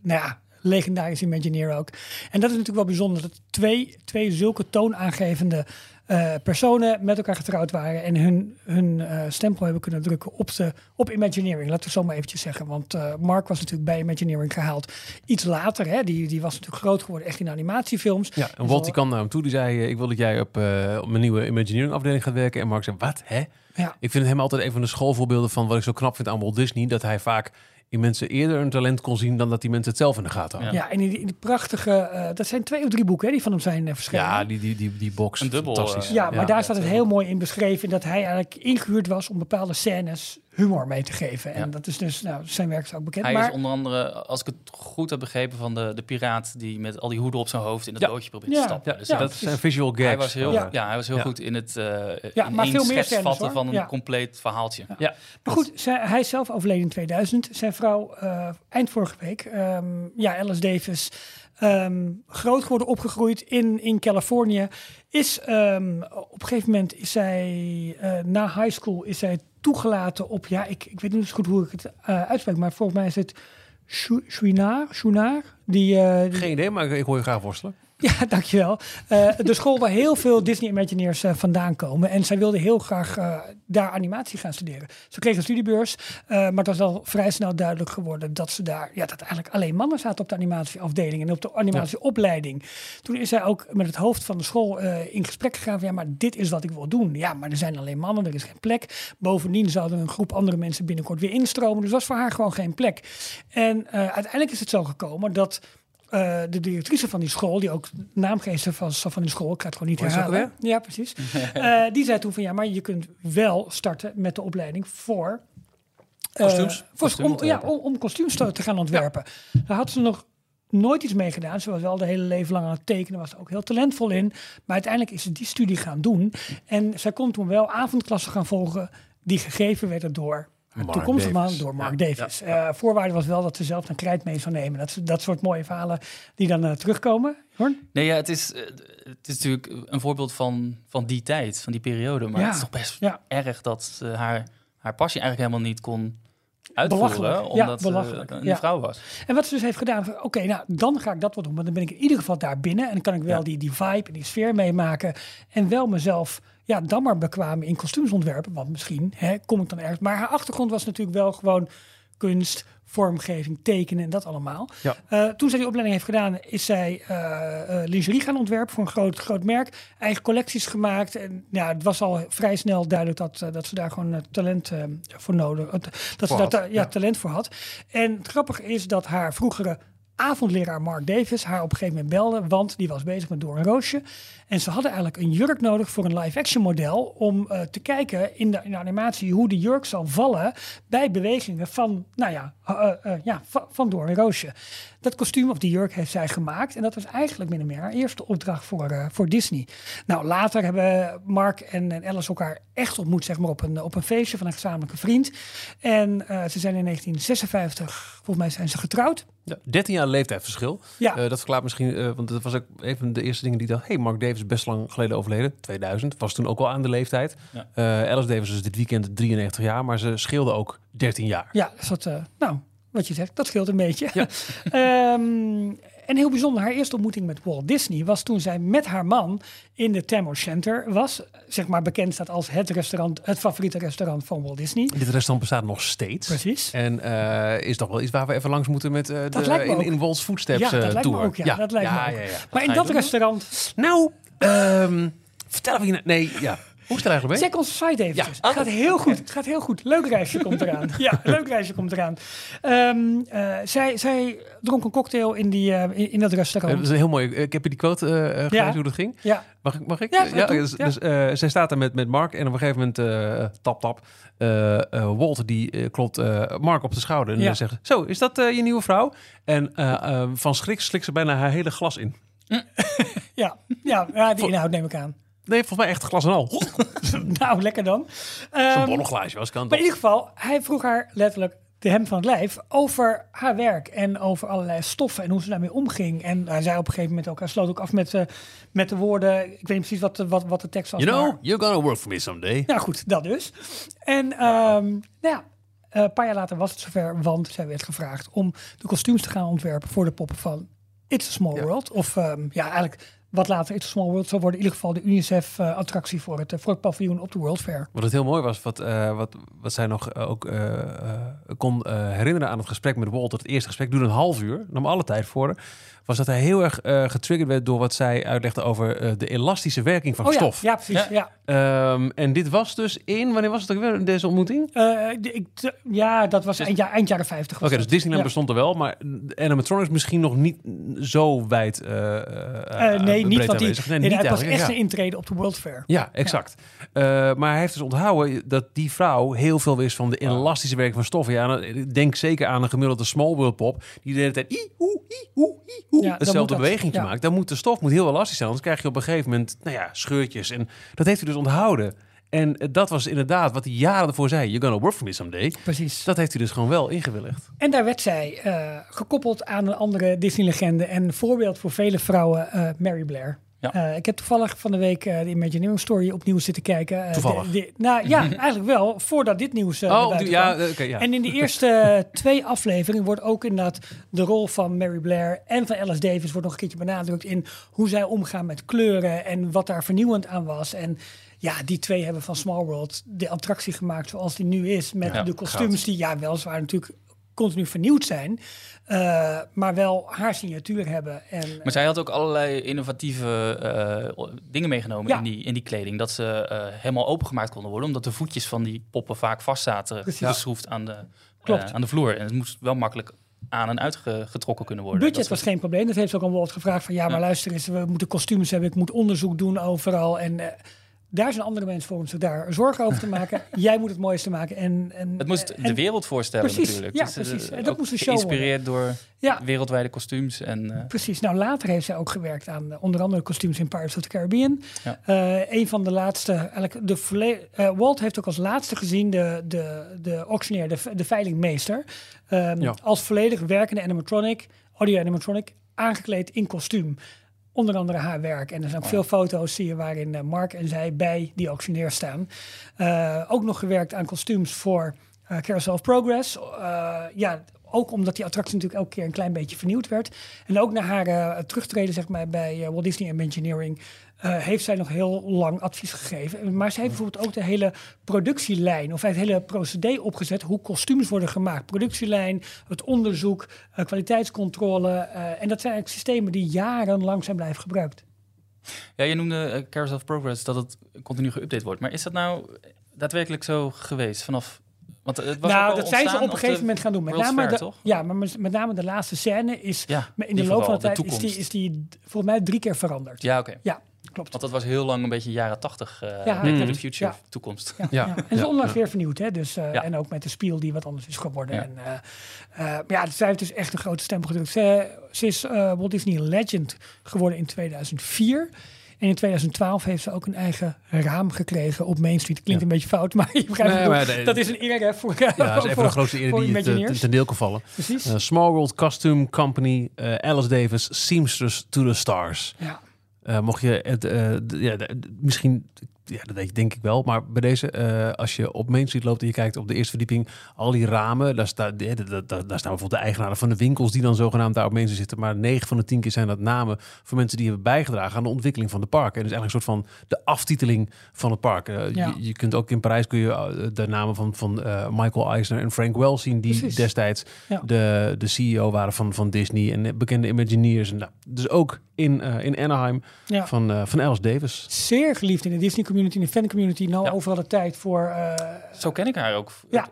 nou ja, legendarisch Imagineer ook. En dat is natuurlijk wel bijzonder. Dat twee, twee zulke toonaangevende eh, personen met elkaar getrouwd waren. En hun, hun eh, stempel hebben kunnen drukken op, de, op Imagineering. Laten we het zo maar eventjes zeggen. Want Mark was natuurlijk bij Imagineering gehaald. Iets later, hè, die, die was natuurlijk groot geworden echt in animatiefilms. Ja, en Walt die kwam naar hem toe. Die zei, ik wil dat jij op, op mijn nieuwe Imagineering afdeling gaat werken. En Mark zei, wat, hè? Ja. Ik vind hem altijd een van de schoolvoorbeelden van wat ik zo knap vind aan Walt Disney. Dat hij vaak in mensen eerder een talent kon zien dan dat die mensen het zelf in de gaten hadden. Ja, en in die, in die prachtige, eh, dat zijn twee of drie boeken hè, die van hem zijn uh, verschenen. Ja, die, die, die, die box. Een dubbel, Fantastisch. Ja, maar Ja. daar staat het heel mooi in beschreven dat hij eigenlijk ingehuurd was om bepaalde scènes humor mee te geven. En Ja. dat is dus, nou, zijn werk is ook bekend. Hij maar is onder andere, als ik het goed heb begrepen, van de, de piraat die met al die hoeden op zijn hoofd in het Ja. bootje probeert Ja. te stappen. Ja, Dus Ja, dat precies. zijn visual gags. hij was heel, Ja. ja. hij was heel Ja. goed in het uh, Ja, in maar veel meer schets scènes, vatten hoor. van een Ja. compleet verhaaltje. Ja. Maar goed, zij- hij is zelf overleden in 2000. Zijn vrouw, eh, eind vorige week, ehm, ja, Alice Davis, ehm, groot geworden, opgegroeid in, in Californië. Is ehm, op een gegeven moment is zij, eh, na high school, is zij toegelaten op, ja, ik, ik weet niet zo goed hoe ik het eh uitspreek, maar volgens mij is het Chou- Chouinard, eh, die- Geen idee, maar ik, ik hoor je graag worstelen. Ja, dankjewel. Uh, de school waar heel veel Disney Imagineers uh, vandaan komen. En zij wilde heel graag uh, daar animatie gaan studeren. Ze kregen een studiebeurs, maar het was al vrij snel duidelijk geworden dat ze daar, ja, dat eigenlijk alleen mannen zaten op de animatieafdeling en op de animatieopleiding. Toen is zij ook met het hoofd van de school in gesprek gegaan van, ja, maar dit is wat ik wil doen. Ja, maar er zijn alleen mannen, er is geen plek. Bovendien zouden een groep andere mensen binnenkort weer instromen. Dus was voor haar gewoon geen plek. En uiteindelijk is het zo gekomen dat uh, de directrice van die school, die ook naamgeester was van die school, ik ga het gewoon niet herhalen. Ja, precies. uh, die zei toen van ja, maar je kunt wel starten met de opleiding voor. Uh, kostuums? Voor, om, ja, om, om kostuums te, gaan ontwerpen. Daar had ze nog nooit iets mee gedaan. Ze was wel de hele leven lang aan het tekenen, was er ook heel talentvol in. Maar uiteindelijk is ze die studie gaan doen. En zij kon toen wel avondklassen gaan volgen die gegeven werden door toekomstige man door Mark Davis. Ja, eh, voorwaarde was wel dat ze zelf een krijt mee zou nemen. Dat, dat soort mooie verhalen die dan uh, terugkomen. Hoor? Nee, ja, het is, uh, het is natuurlijk een voorbeeld van, van die tijd, van die periode. Maar het is toch best erg dat haar, haar passie eigenlijk helemaal niet kon uitvoeren, omdat ja, een ja. vrouw was. En wat ze dus heeft gedaan, oké, nou dan ga ik dat wel doen, maar dan ben ik in ieder geval daar binnen en dan kan ik wel die, die vibe en die sfeer meemaken en wel mezelf ja, dan maar bekwamen in kostuumsontwerpen. Want misschien hè, kom ik dan ergens. Maar haar achtergrond was natuurlijk wel gewoon kunst, vormgeving, tekenen en dat allemaal. Ja. Uh, toen zij die opleiding heeft gedaan, is zij uh, lingerie gaan ontwerpen voor een groot, groot merk. Eigen collecties gemaakt. En ja, het was al vrij snel duidelijk dat, dat ze daar gewoon talent voor nodig dat ze daar ja, talent voor had. En het grappige is dat haar vroegere avondleraar Mark Davis haar op een gegeven moment belde, want die was bezig met Door een Roosje. En ze hadden eigenlijk een jurk nodig voor een live-action model om uh, te kijken in de, in animatie hoe de jurk zal vallen bij bewegingen van, nou ja, uh, uh, ja van, van Door een Roosje. Dat kostuum of die jurk heeft zij gemaakt en dat was eigenlijk min of meer haar eerste opdracht voor, voor Disney. Nou, later hebben Mark en, en Alice elkaar echt ontmoet, zeg maar, op een, op een feestje van een gezamenlijke vriend. En ze zijn in 1956, volgens mij zijn ze getrouwd. Ja, 13 jaar leeftijdsverschil. Ja. dat verklaart misschien, want dat was ook even de eerste dingen die dacht, hey, Mark Davis best lang geleden overleden. 2000. Was toen ook al aan de leeftijd. Ja. Uh, Alice Davis is dit weekend 93 jaar, maar ze scheelde ook 13 jaar. Ja, dat, nou, wat je zegt, dat scheelt een beetje. Ja. um, en heel bijzonder, haar eerste ontmoeting met Walt Disney was toen zij met haar man in de Tammo Center was. Zeg maar bekend staat als het restaurant, het favoriete restaurant van Walt Disney. Dit restaurant bestaat nog steeds. Precies. En uh, is toch wel iets waar we even langs moeten met uh, de, in, in Walt's Footsteps ja, dat lijkt tour. Me ook, ja, dat lijkt ja, me ook. Maar in dat restaurant... Nou, um, vertel even... Nee, ja. Hoe is het eigenlijk mee? Check onze site even. Ja. Het gaat heel goed. Het gaat heel goed. Leuk reisje komt eraan. ja, leuk reisje komt eraan. Um, uh, zij, zij dronk een cocktail in, die, uh, in, in, dat restaurant. Dat is een heel mooi. Ik heb je die quote uh, gelezen ja. hoe dat ging. Ja. Mag ik? Mag ik? Ja, ja, dus, dus zij staat daar met, met Mark en op een gegeven moment tap tap. Walter die klopt Mark op de schouder en ja. zegt: Zo, is dat je nieuwe vrouw? En van schrik slikt ze bijna haar hele glas in. ja, ja, ja, die inhoud neem ik aan. Nee, volgens mij echt glas en al. nou, lekker dan. Zo'n um, was kan Maar in ieder geval, hij vroeg haar letterlijk de hem van het lijf over haar werk en over allerlei stoffen en hoe ze daarmee omging. En hij zei op een gegeven moment ook, hij sloot ook af met, uh, met de woorden, ik weet niet precies wat, wat, wat de tekst was. You know, you're gonna work for me someday. Ja goed, dat dus. En um, nou ja, een paar jaar later was het zover, want zij werd gevraagd om de kostuums te gaan ontwerpen voor de poppen van It's a Small World. Of um, ja, eigenlijk wat later It's a Small World zou worden. In ieder geval de UNICEF-attractie voor, het, voor het paviljoen op de World Fair. Wat het heel mooi was, wat, uh, wat, wat zij nog ook kon herinneren aan het gesprek met Walter. Het eerste gesprek duurde een half uur, nam alle tijd voor was dat hij heel erg uh, getriggerd werd door wat zij uitlegde over uh, de elastische werking van oh, stof. Ja, precies. Ja. ja. Um, en dit was dus in, wanneer was het ook weer, deze ontmoeting? Uh, ik, ja, dat was eind, eind jaren 50. Oké, okay, dus Disneyland ja. bestond er wel, maar animatronics misschien nog niet zo wijd Nee, niet, want die, nee, niet hij was echt een intrede op de World Fair. Ja, exact. maar hij heeft dus onthouden dat die vrouw heel veel wist van de elastische werking van stoffen. Ja, denk zeker aan een gemiddelde small world pop, die de hele tijd... Ii, oe, oe, ja, dezelfde beweging ja. maakt, dan moet de stof moet heel elastisch zijn. Anders krijg je op een gegeven moment nou ja, scheurtjes. En dat heeft hij dus onthouden. En dat was inderdaad wat hij jaren ervoor zei. You're gonna work for me someday. Precies. Dat heeft hij dus gewoon wel ingewilligd. En daar werd zij uh, gekoppeld aan een andere Disney-legende. En voorbeeld voor vele vrouwen, uh, Mary Blair. Ja. Eh, ik heb toevallig van de week eh, de Imagineering Story opnieuw zitten kijken. Eh, Toevallig? de- de- nou ja, eigenlijk wel, voordat dit nieuws oh, ja, ja. En in de eerste twee afleveringen wordt ook inderdaad de rol van Mary Blair en van Alice Davis wordt nog een keertje benadrukt in hoe zij omgaan met kleuren en wat daar vernieuwend aan was. En ja, die twee hebben van Small World de attractie gemaakt zoals die nu is. Met Ja, de kostuums die ja, weliswaar natuurlijk continu vernieuwd zijn, eh, maar wel haar signatuur hebben. En, Maar zij had ook allerlei innovatieve eh, dingen meegenomen Ja. in, die, in die kleding. Dat ze eh, helemaal opengemaakt konden worden. Omdat de voetjes van die poppen vaak vast zaten. Precies. Geschroefd aan de, Klopt. aan de vloer. En het moest wel makkelijk aan en uitgetrokken kunnen worden. Budget Dat was geen probleem. Dat heeft ze ook aan Walt gevraagd van ja, maar Ja. luister eens, we moeten kostuums hebben, ik moet onderzoek doen overal. En eh, daar zijn andere mensen voor om zich daar zorgen over te maken. Jij moet het mooiste maken. En, en, Het moest en- de wereld voorstellen Precies, natuurlijk. ja, Dus, eh, precies. En dat moest een show Geïnspireerd door Ja, wereldwijde kostuums. En, eh, precies. Nou, later heeft zij ook gewerkt aan eh, onder andere kostuums in Pirates of the Caribbean. Ja. Eh, een van de laatste, eigenlijk de volle- eh, Walt heeft ook als laatste gezien de, de, de auctioneer, de, de veilingmeester. ehm, Ja. Als volledig werkende animatronic, audio animatronic, aangekleed in kostuum. Onder andere haar werk. En er zijn ook veel foto's zie je waarin eh, Mark en zij bij die auctioneer staan. Eh, ook nog gewerkt aan kostuums voor eh Carousel of Progress. Ja, ook omdat die attractie natuurlijk elke keer een klein beetje vernieuwd werd. En ook na haar terugtreden zeg maar, bij Walt Disney Imagineering... eh, heeft zij nog heel lang advies gegeven. Maar zij heeft bijvoorbeeld ook de hele productielijn... of het hele procedé opgezet hoe kostuums worden gemaakt. Productielijn, het onderzoek, eh, kwaliteitscontrole. eh, en dat zijn eigenlijk systemen die jarenlang zijn blijven gebruikt. ja, je noemde Carousel of Progress dat het continu geüpdate wordt. Maar is dat nou daadwerkelijk zo geweest vanaf... Want het was nou, dat zijn ze op een gegeven moment gaan doen. Met name Fair, de, toch? Ja, maar met name de laatste scène is... Ja, in de loop van de tijd is die, is die volgens mij drie keer veranderd. Ja, oké. Ja, klopt. Want dat was heel lang een beetje jaren tachtig. eh Ja, the Future Ja. toekomst. Ja, Ja, ja. En ze is ja, onlangs ja. weer vernieuwd, hè? Dus, eh, Ja. En ook met de spiel die wat anders is geworden. Ja. En, eh, eh, maar ja, zij heeft dus echt een grote stem gedrukt. Ze, ze is eh, Walt Disney Legend geworden in 2004. En in 2012 heeft ze ook een eigen raam gekregen op Main Street. Klinkt Ja. een beetje fout, maar je begrijpt Nee, ik maar de- Dat is een eer hè, voor, Ja, dat is even voor- de grootste eer die je te- Imagineers. ten deel kan vallen. Precies. Small World Costume Company, eh, Alice Davis, Seamstress to the Stars. ja. Eh, mocht je het, eh, ja, misschien, ja, dat weet je denk ik wel, maar bij deze, eh, als je op Main Street loopt en je kijkt op de eerste verdieping, al die ramen, daar, staat, daar, daar, daar staan bijvoorbeeld de eigenaren van de winkels die dan zogenaamd daar op Main Street zitten, maar 9 van de 10 keer zijn dat namen van mensen die hebben bijgedragen aan de ontwikkeling van de park. En dus eigenlijk een soort van de aftiteling van het park. Eh, Ja. je, je kunt ook in Parijs kun je eh, de namen van, van Michael Eisner en Frank Wells zien, die Precies. destijds Ja. de, de CEO waren van, van Disney en bekende Imagineers. En, nou, dus ook in, in Anaheim Ja. van, van Alice Davis. Zeer geliefd in de Disney community, in de fan community. Nou, Ja. overal de tijd voor. eh, Zo ken ik haar ook. Ja.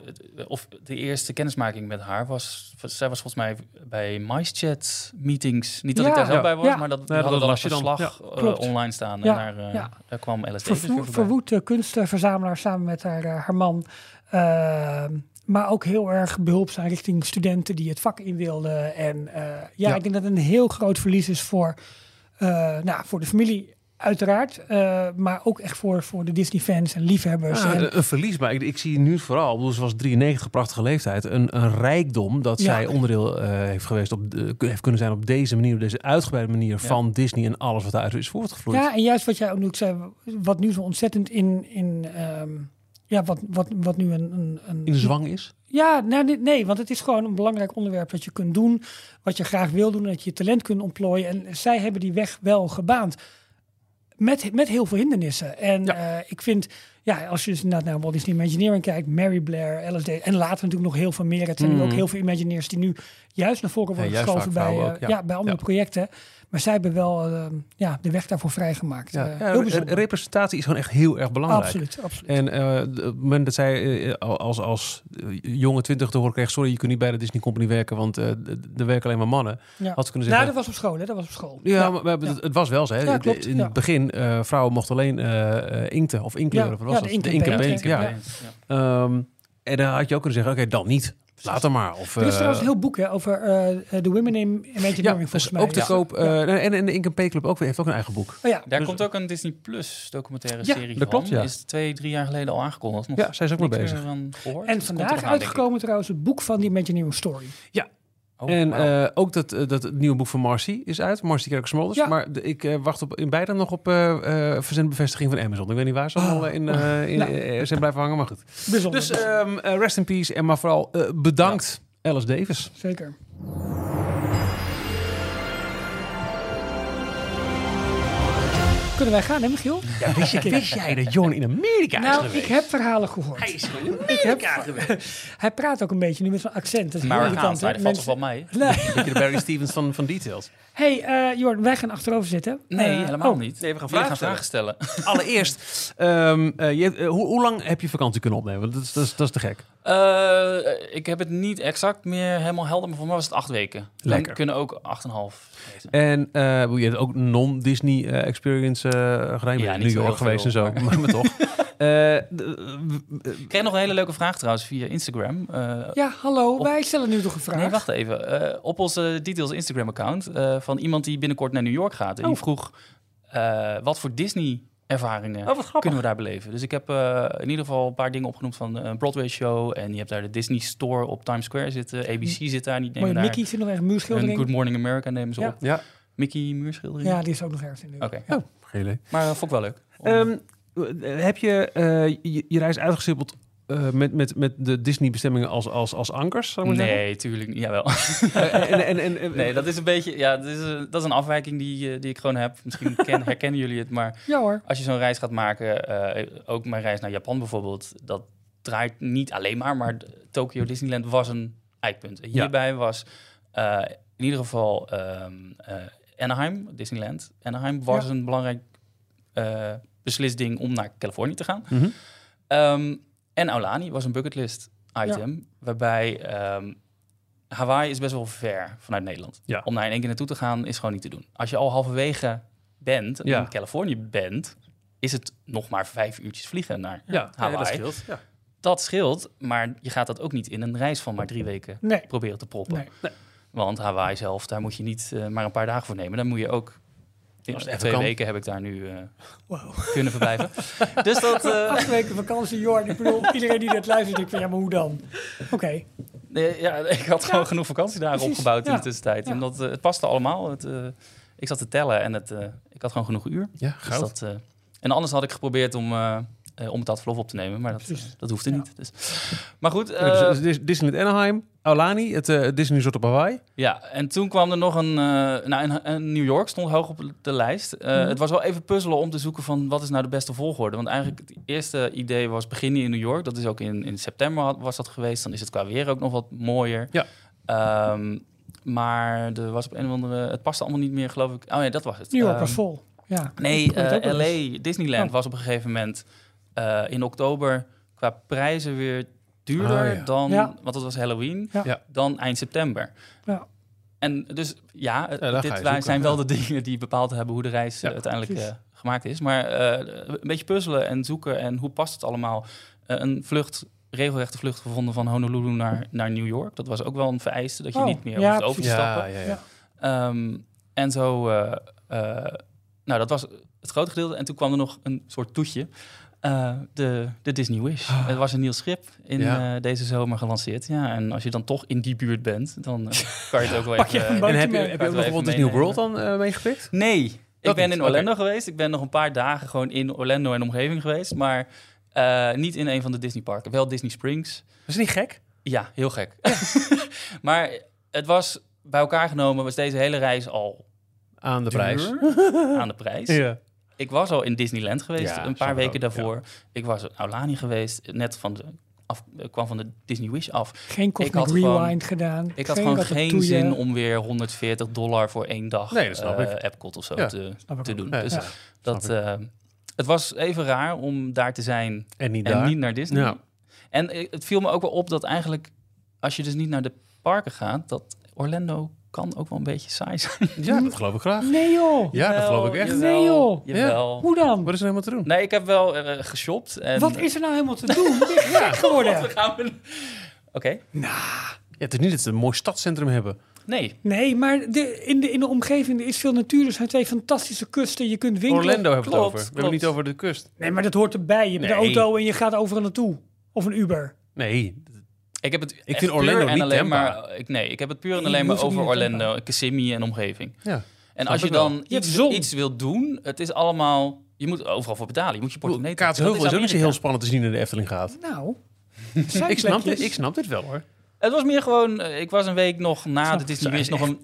Of de eerste kennismaking met haar was... Zij was volgens mij bij MiceChat meetings. Niet dat ik daar zelf Ja. bij was, Ja. maar dat, dat we hadden dan een verslag eh, online staan. Ja. En daar, eh, Ja. daar kwam weer voorbij. verwoed kunstverzamelaar samen met haar, haar man. Eh, maar ook heel erg behulpzaam richting studenten die het vak in wilden. En eh, ja, Ja. ik denk dat het een heel groot verlies is voor, eh, nou, voor de familie. Uiteraard, eh, maar ook echt voor, voor de Disney-fans en liefhebbers. Ja, en, een, verlies, maar ik, ik zie nu vooral, bedoel, ze was 93, prachtige leeftijd, een, een rijkdom dat Ja. zij onderdeel eh, heeft geweest, op heeft kunnen zijn op deze manier, op deze uitgebreide manier van Disney en alles wat daaruit is voortgevloeid. ja, en juist wat jij ook nu zei, wat nu zo ontzettend in, in ehm, ja, wat, wat, wat nu een, een, een In de zwang is. Ja, nou, nee, nee, want het is gewoon een belangrijk onderwerp dat je kunt doen, wat je graag wil doen, dat je je talent kunt ontplooien. En zij hebben die weg wel gebaand. Met, met heel veel hindernissen. En Ja. eh, ik vind, ja, als je dus inderdaad naar Walt Disney Imagineering kijkt, Mary Blair, LSD en later natuurlijk nog heel veel meer. Het zijn nu ook heel veel Imagineers die nu juist naar voren worden geschoven bij, eh, ook, ja. ja. bij andere Ja. projecten. Maar zij hebben wel eh, ja, de weg daarvoor vrijgemaakt. Ja, Eh, ja, representatie is gewoon echt heel erg belangrijk. Absoluut, absoluut. En op het moment dat zij als, als jonge twintig te horen kreeg... sorry, je kunt niet bij de Disney Company werken... want er werken alleen maar mannen. ja. Had ze kunnen Nou, zeggen... dat was op school, hè? Dat was op school. ja, maar, maar het, het was wel zo. Hè? Klopt, In het begin, vrouwen mochten alleen inkten of inkleuren. Ja, was ja, dat? de ink en ink en paint, paint, ja. ja. Ja. Ehm, en dan had je ook kunnen zeggen, oké, dan niet. Later maar. Of, Er is eh, trouwens een heel boek hè, over eh, de Women in Imagineering, ja, volgens dus mij. ook te Ja. koop. eh, Ja. en, en de Ink P Club ook, weer- heeft ook een eigen boek. Oh ja, Daar Dus- komt ook een Disney Plus documentaire Ja, serie dat klopt, van. ja. Is twee, drie jaar geleden al aangekondigd. Nog Ja, zij is ook mee niks bezig. en Dus vandaag uitgekomen trouwens het boek van die Imagineering Story. Oh, en eh, ook dat, eh, dat het nieuwe boek van Marcy is uit. Marcy Kerk Smolders. Ja. Maar de- ik eh, wacht op, in beide nog op verzendbevestiging van Amazon. Ik weet niet waar ze allemaal eh, in, in, Nou. zijn blijven hangen, maar goed. Bijzonder. Dus ehm, eh, rest in peace en maar vooral bedankt Alice Davis. Zeker. Kunnen wij gaan, hè, Michiel? Ja, wist, je, wist jij dat Jorn in Amerika is Nou, geweest? ik heb verhalen gehoord. Hij is in Ik heb, Amerika geweest. hij praat ook een beetje nu met zo'n accent. Dat is Marokkaans, irritant, nou, dat valt toch wel mee? Mensen- Beetje de Barry Stevens van, van Details. Hey, eh Jorn, wij gaan achterover zitten. Nee, Eh, helemaal oh, niet. nee, we gaan vragen stellen. Allereerst, ehm, eh, je, hoe, hoe lang heb je vakantie kunnen opnemen? Want Dat is, dat is, dat is te gek. Eh, ik heb het niet exact meer helemaal helder, maar voor mij was het acht weken. Lekker. Dan kunnen ook acht en een half. En eh, je hebt ook non-Disney eh, experience eh gedaan. Je Ja, New York geweest en zo, maar- maar, maar toch. Eh, Ik kreeg nog een hele leuke vraag trouwens via Instagram. Eh, Ja, hallo. Op- Wij stellen nu toch een vraag. Nee, wacht even. Eh, op onze Details Instagram-account eh, van iemand die binnenkort naar New York gaat. En die Oh. vroeg eh, wat voor Disney-ervaringen Oh, wat kunnen we daar beleven. Dus ik heb eh, in ieder geval een paar dingen opgenoemd van een Broadway-show. En je hebt daar de Disney Store op Times Square zitten. ABC zit daar, niet Mooie nemen daar. Mickey zit nog ergens, En muurschildering. Good Morning America nemen ze Ja. op. ja, Mickey muurschildering. Ja, die is ook nog ergens in de Oké, Oh, geen idee. maar uh, vond ik wel leuk. Om- Ehm, eh, heb je, eh, je je reis uitgestippeld eh, met, met, met de Disney-bestemmingen als, als, als ankers? Zou ik maar nee, tuurlijk niet. Jawel. zeggen? Eh, en, en, en, en- nee, dat is een beetje... Ja, dat is, een- dat is een afwijking die, eh, die ik gewoon heb. Misschien ken, herkennen jullie het, maar... Ja hoor. Als je zo'n reis gaat maken, eh, ook mijn reis naar Japan bijvoorbeeld, dat draait niet alleen maar, maar Tokyo Disneyland was een eikpunt. En Ja. hierbij was eh, in ieder geval ehm, eh, Anaheim, Disneyland. Anaheim was Ja. een belangrijk eh beslist om naar Californië te gaan. Mhm. Ehm, en Aulani was een bucketlist item, waarbij ehm, Hawaii is best wel ver vanuit Nederland. Ja. Om daar in één keer naartoe te gaan is gewoon niet te doen. Als je al halverwege bent, Ja. in Californië bent, is het nog maar vijf uurtjes vliegen naar Hawaii. dat scheelt. Ja. Dat scheelt, maar je gaat dat ook niet in een reis van maar drie weken Nee. proberen te proppen. Nee. Want Hawaii zelf, daar moet je niet eh, maar een paar dagen voor nemen. Dan moet je ook... Even twee weken heb ik daar nu eh, Wow. kunnen verblijven. dus dat... eh, Acht weken vakantie, Jorn. Ik bedoel, iedereen die dit luistert, denkt van ja, maar hoe dan? Oké. Nee, ja, ik had gewoon genoeg vakantiedagen precies, opgebouwd in de tussentijd. Ja. En dat, eh, het paste allemaal. Het, eh, ik zat te tellen en het, eh, ik had gewoon genoeg uur. Ja, Dus goud. dat, eh, en anders had ik geprobeerd om, om het verlof op te nemen, maar dat, dat hoefde Ja. niet. Dus. Maar goed, eh, dus, dus Disneyland Anaheim, Aulani, het eh, Disney Resort op Hawaii. ja, en toen kwam er nog een, eh nou, een New York stond hoog op de lijst. Eh, Mhm. Het was wel even puzzelen om te zoeken van wat is nou de beste volgorde. Want eigenlijk het eerste idee was beginnen in New York. Dat is ook in, in september had- was dat geweest. Dan is het qua weer ook nog wat mooier. Ja. Ehm, maar er was op een of andere, het paste allemaal niet meer, geloof ik. Oh ja, dat was het. New York Ehm, was vol. Ja. Nee, het eh. LA, Disneyland Oh. was op een gegeven moment eh, in oktober qua prijzen weer duurder Ah, ja. dan, Ja. want het was Halloween, Ja. Dan eind september. Ja. En dus ja, dit wij zoeken, zijn ja. wel de dingen die bepaald hebben hoe de reis Ja, eh, uiteindelijk eh, gemaakt is. Maar eh, een beetje puzzelen en zoeken en hoe past het allemaal. Een vlucht, regelrechte vlucht gevonden van Honolulu naar, naar New York. Dat was ook wel een vereiste, dat je Oh, niet meer ja, hoeft over te stappen. ja, ja. Ja. Ehm, en zo, nou dat was het grote gedeelte. En toen kwam er nog een soort toetje. Eh, de, de Disney Wish. Het was een nieuw schip in. Ja. eh, deze zomer gelanceerd. Ja, en als je dan toch in die buurt bent, dan eh, kan je het ook wel Pak je even... En heb je, heb je ook nog bijvoorbeeld Disney World dan meegepikt? Nee, Dat ik ben niet, in. Orlando geweest. Ik ben nog een paar dagen gewoon in Orlando en omgeving geweest. Maar eh, niet in een van de Disney parken. Wel Disney Springs. Is niet gek. Ja, heel gek. maar het was bij elkaar genomen, was deze hele reis al Aan de prijs. aan de prijs. Ja. Ik was al in Disneyland geweest Ja, een paar ik weken ook, daarvoor. Ik was in Aulani geweest, net van de af, kwam van de Disney Wish af. Geen Cosmic had gewoon- Rewind gedaan. Ik had geen gewoon geen zin om weer 140 dollar voor één dag Nee, eh, ik. Epcot of zo Ja, te, ik te doen. Dus ja. dat, ik. eh, het was even raar om daar te zijn En niet en daar. niet naar Disney. Ja. En eh, het viel me ook wel op dat eigenlijk, als je dus niet naar de parken gaat, dat Orlando kan ook wel een beetje saai zijn. ja, dat geloof ik graag. Nee joh. Ja, dat geloof ik echt. Jawel, Nee, joh. Jawel. Hoe dan? Wat is er helemaal te doen? Nee, ik heb wel eh, geshopt. En Wat is er nou helemaal te doen? Gek geworden? Wat gaan we... Oké. Ja, het is niet dat ze een mooi stadscentrum hebben. Nee. Nee, maar de, in, de, in de omgeving er is veel natuur. Er zijn twee fantastische kusten. Je kunt winkelen. Orlando hebben we het klopt, over. We hebben het niet over de kust. Nee, maar dat hoort erbij. Je hebt Nee. een auto en je gaat overal naartoe. Of een Uber. Nee. Ik heb het vind echt Orlando puur en niet alleen Tampa. maar. Ik, nee, ik heb het puur en alleen maar over. Orlando, Kissimmee en omgeving. Ja. En als je ik dan iets, wilt doen, het is allemaal. Je moet overal voor betalen. Je moet je portemonnee. Kaatsheuvel is ook niet heel spannend te zien in de Efteling gaat. Nou, Ik snap, dit, ik snap dit wel hoor. Het was meer gewoon. eh, Ik was een week nog na de ik. Disney Wish nog een.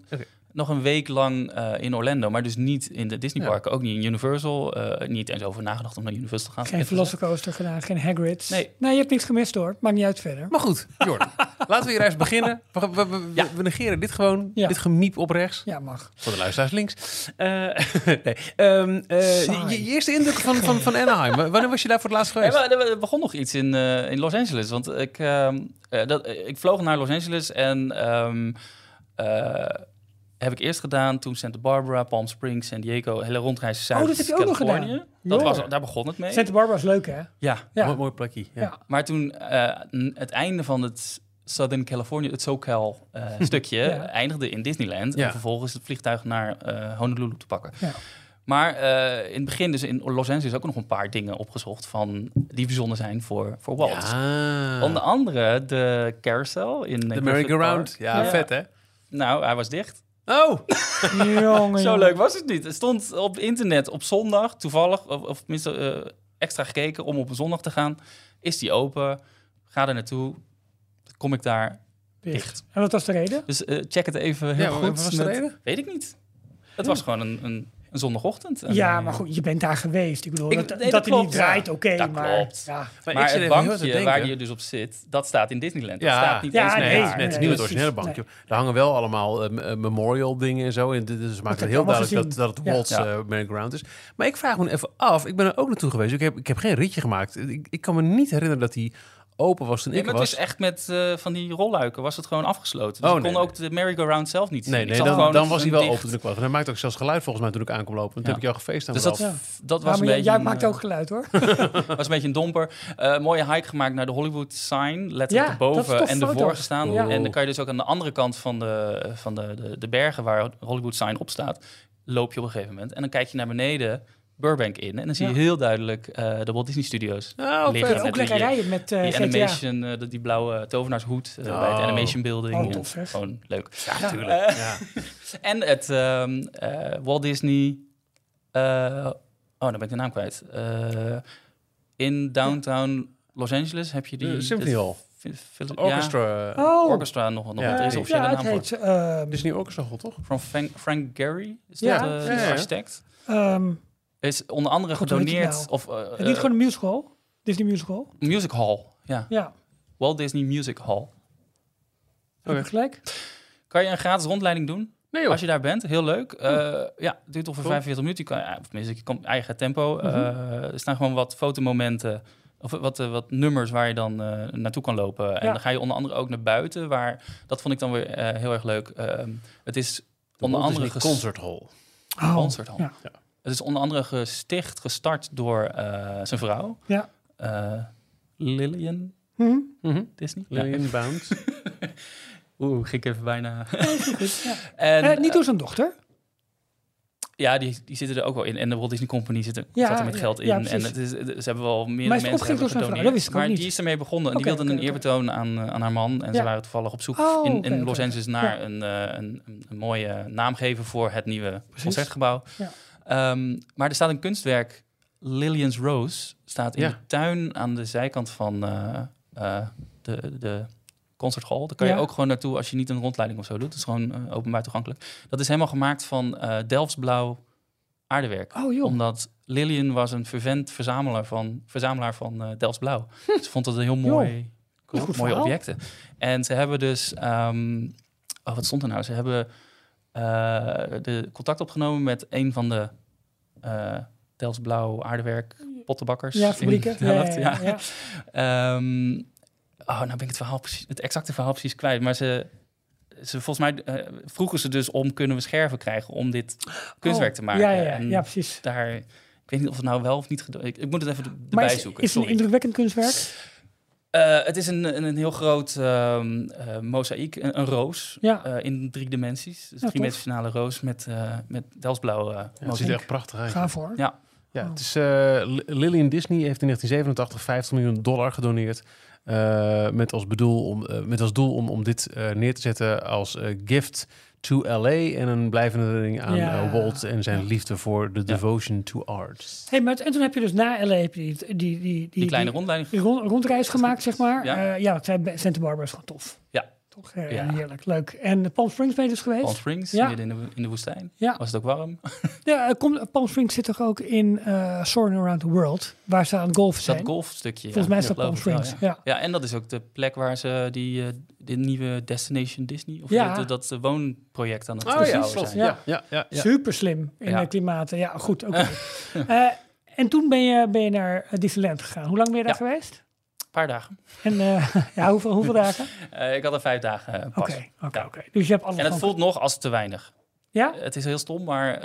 Nog een week lang eh, in Orlando, maar dus niet in de Disney Ja. parken, ook niet in Universal. eh, niet eens over nagedacht om naar Universal te gaan. geen Velocicoaster gedaan, geen Hagrid's. Nee. Nou, je hebt niks gemist hoor. Maakt niet uit verder. Maar goed, Jordan. laten we hier eens beginnen. We, we, we, Ja. we negeren dit gewoon. Ja. Dit gemiep op rechts. Ja, mag. Voor de luisteraars links. Eh, nee. Ehm, eh, je, je eerste indruk van, van, van Anaheim. Wanneer was je daar voor het laatst Ja, geweest? maar er begon nog iets in, eh, in Los Angeles. Want ik, ehm, eh, dat, ik vloog naar Los Angeles en ehm, eh, heb ik eerst gedaan toen Santa Barbara, Palm Springs, San Diego, hele rondreis zuid Oh, dat heb je ook nog gedaan. Dat was, daar begon het mee. Santa Barbara is leuk hè? Ja, Ja. Mooi, mooi plekje. Ja. Ja. maar toen eh, het einde van het Southern California, het SoCal eh, stukje, Ja. eindigde in Disneyland. Ja. En vervolgens het vliegtuig naar eh, Honolulu te pakken. Ja. Maar eh, in het begin, dus in Los Angeles, ook nog een paar dingen opgezocht van die bijzonder zijn voor, voor Walt. Ja. Onder andere de carousel in De merry-go-round. Ja, vet hè? Nou, hij was dicht. Oh! Jongen, Zo jongen. leuk was het niet. Het stond op internet op zondag, toevallig, of, of tenminste eh, extra gekeken om op een zondag te gaan. Is die open? Ga er naartoe. Kom ik daar dicht. En wat was de reden? Dus eh, check het even heel Ja, goed. wat was de reden? Weet ik niet. Het was gewoon een, een, een zondagochtend. En, Ja, eh, maar goed, je bent daar geweest. Ik bedoel, Ik- dat, nee, dat, dat hij niet klopt. draait, oké, Dat maar... klopt. Ja. Maar, Maar ik zit het bankje waar je dus op zit, dat staat in Disneyland. Ja. Dat staat niet Ja, eens nee, meer Nee, het precies. originele bankje. Daar hangen wel allemaal eh, m- memorial dingen en zo. En dit- dus maakt het heel duidelijk dat, gezien. dat het. Walt's Ja. eh, merry-go-round is. Maar ik vraag me even af. Ik ben er ook naartoe geweest. Ik heb, ik heb geen ritje gemaakt. Ik, ik kan me niet herinneren dat die open was toen Nee, ik maar er het was. is echt met eh, van die rolluiken was het gewoon afgesloten. Dus Oh, ik kon nee, ook de merry-go-round zelf niet zien. Nee, dan, was hij wel dicht- open toen ik was. En hij maakte ook zelfs geluid volgens mij toen ik aankom lopen. Want toen Ja. heb ik jou gefeest aan Dus de dat. Ja. dat Ja, was een maar jij, beetje... jij een, maakt eh, ook geluid hoor. was een beetje een domper. Eh, mooie hike gemaakt naar de Hollywood sign. Letterlijk Ja, erboven en ervoor gestaan. Cool. En dan kan je dus ook aan de andere kant van de, van de, de, de bergen waar Hollywood sign op staat, loop je op een gegeven moment. En dan kijk je naar beneden Burbank in. En dan zie je Ja. heel duidelijk eh, de Walt Disney Studios. Oh, liggen. ook die- lekker rijden met eh Die GTA. animation, eh, die, blauwe tovenaarshoed eh, Oh. bij het animation building. Oh, tof. Gewoon leuk. Ja, Ja. tuurlijk. Eh, ja. En het ehm, eh, Walt Disney. eh, oh, dan ben ik de naam kwijt. Eh, in downtown Los Angeles heb je die. De Symphony Hall. Orchestra. Ja, Oh, orchestra nog, nog Ja. is officiële naam voor. heet... ehm, Disney Orchestra Hall, toch? Van Frank, Frank Gehry is Ja. dat eh, Ja, de ja. architect. ehm, Is onder andere God, gedoneerd. nou? Of, eh, niet eh, gewoon een musical. Disney musical. Music Hall. Ja, Ja, Walt Disney Music Hall. gelijk. Kan je een gratis rondleiding doen? Nee joh. Als je daar bent, heel leuk. Eh, ja, het duurt ongeveer Cool. 45 minuten. Je kan, ja, of tenminste, je kan eigen tempo. Mhm. Eh, er staan gewoon wat fotomomenten. Of wat, wat nummers waar je dan eh, naartoe kan lopen. En Ja. dan ga je onder andere ook naar buiten. Waar, dat vond ik dan weer eh, heel erg leuk. Ehm, het is De onder andere Disney ges- Concert Hall. Oh. Ja. Het is onder andere gesticht, gestart door eh, zijn vrouw. Ja. Eh, Lillian Hm? Mhm. Disney. Ja. Lillian Bounds. Oeh, ging ik even bijna. Goed, ja. En, Eh, niet door zijn dochter. Ja, die, die zitten er ook wel in. En de Walt Disney Company zit er, Ja, zat er met ja, geld in. ja, en het is, ze hebben wel meer Maar is het mensen opgericht door hebben zijn vrouw? gedoneerd. Dat wist ik ook Maar niet. die is ermee begonnen. En die wilde een eerbetoon aan, aan haar man. En Ja. ze waren toevallig op zoek Oh, in, in Los. Angeles naar Ja. een, een, een, mooie naamgever voor het nieuwe Precies. concertgebouw. Ehm, maar er staat een kunstwerk, Lillian's Rose, staat in Ja. de tuin aan de zijkant van eh, eh, de, de concerthal. Daar kan je Ja. ook gewoon naartoe als je niet een rondleiding of zo doet. Het is gewoon eh, openbaar toegankelijk. Dat is helemaal gemaakt van Delftsblauw aardewerk Oh joh. omdat Lillian was een vervent verzamelaar van, verzamelaar van eh Delfts Blauw. Ze vond het een heel Hm. Mooi, goed mooie verhaal. objecten. En ze hebben dus... ehm, oh, wat stond er nou? Ze hebben de contact opgenomen met een van de eh Delfts Blauw aardewerk pottenbakkers. Ja, in fabrieken. Ja, ja, ja, ja. Ehm, oh, nou ben ik het verhaal precies, het exacte verhaal precies kwijt. Maar ze, ze volgens mij eh, vroegen ze dus om kunnen we scherven krijgen om dit kunstwerk te Oh, maken. Ja, ja, ja, En ja, precies. daar, ik weet niet of het nou wel of niet gedaan. Ik, ik moet het even er- Maar erbij is, zoeken. is het een indrukwekkend kunstwerk? Eh, het is een, een, een heel groot ehm eh, mozaïek, een, een roos Ja. eh, in drie dimensies. Dus Ja, driedimensionale roos met, eh met Delftsblauw eh Ja, het ziet er echt prachtig uit. Ga voor. Ja. Ja, het is, eh, Li- Lillian Disney heeft in 1987 50 miljoen dollar gedoneerd Eh, met, als bedoel om, eh, met als doel om, om dit eh, neer te zetten als gift to LA. En een blijvende herinnering aan Ja. eh, Walt en zijn liefde voor de devotion to art. Hey, maar, en toen heb je dus na LA die, die, die, die, Die kleine die- rondleiding. die rond- rondreis gemaakt, zeg maar. Ja. Ja, ja Santa Barbara is gewoon tof. Ja. Toch? Eh, Ja. Heerlijk, leuk. En Palm Springs ben je dus geweest? Palm Springs, Ja. midden in de, in de woestijn. Ja. Was het ook warm? Ja, eh, kom, Palm Springs zit toch ook in eh Soaring Around the World, waar ze aan het golfen zijn. Dat golfstukje. Volgens ja. mij is Ja, dat Palm wel, Springs. ja. Ja. Ja, en dat is ook de plek waar ze die, eh, de nieuwe Destination Disney, of Ja. dat, dat woonproject aan het Oh ja, zijn. Ja, ja, ja, ja. Super slim in Ja. de klimaten. Ja, goed. Oké. Eh, en toen ben je, ben je naar eh, Disneyland gegaan. Hoe lang ben je daar Ja. geweest? Paar dagen. En eh, ja, hoeveel, hoeveel dagen? Eh, ik had er vijf dagen eh, Oké, pas. oké, Ja. oké. Dus je hebt alles En het voelt nog als te weinig. Ja? Het is heel stom, maar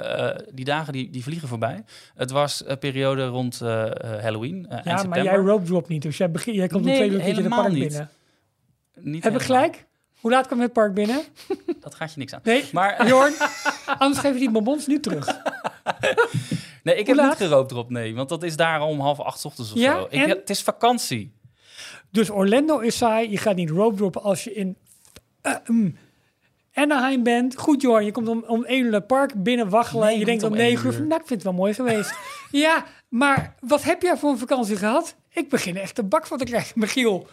die dagen die, die vliegen voorbij. Het was een periode rond Halloween, Ja, maar september. jij rope drop niet. Dus jij, begin, jij komt om Nee, twee uur keertje het park niet. binnen. Niet Heb ik gelijk? Hoe laat kwam het park binnen? Dat gaat je niks aan. Nee, Maar Jorn, anders geef je die bonbons nu terug. nee, ik heb niet laat? gerookt erop, nee. Want dat is daar om half acht 's ochtends of Ja, zo. Ik, en? het is vakantie. Dus Orlando is saai. Je gaat niet rope droppen als je in eh, mm, Anaheim bent. Goed, Jorn. Je komt om, om 1 uur het park binnen waggelen. Nee, je denkt om om 9 één uur. Nou, ik vind het wel mooi geweest. ja, maar wat heb jij voor een vakantie gehad? Ik begin echt de bak van te krijgen. Michiel,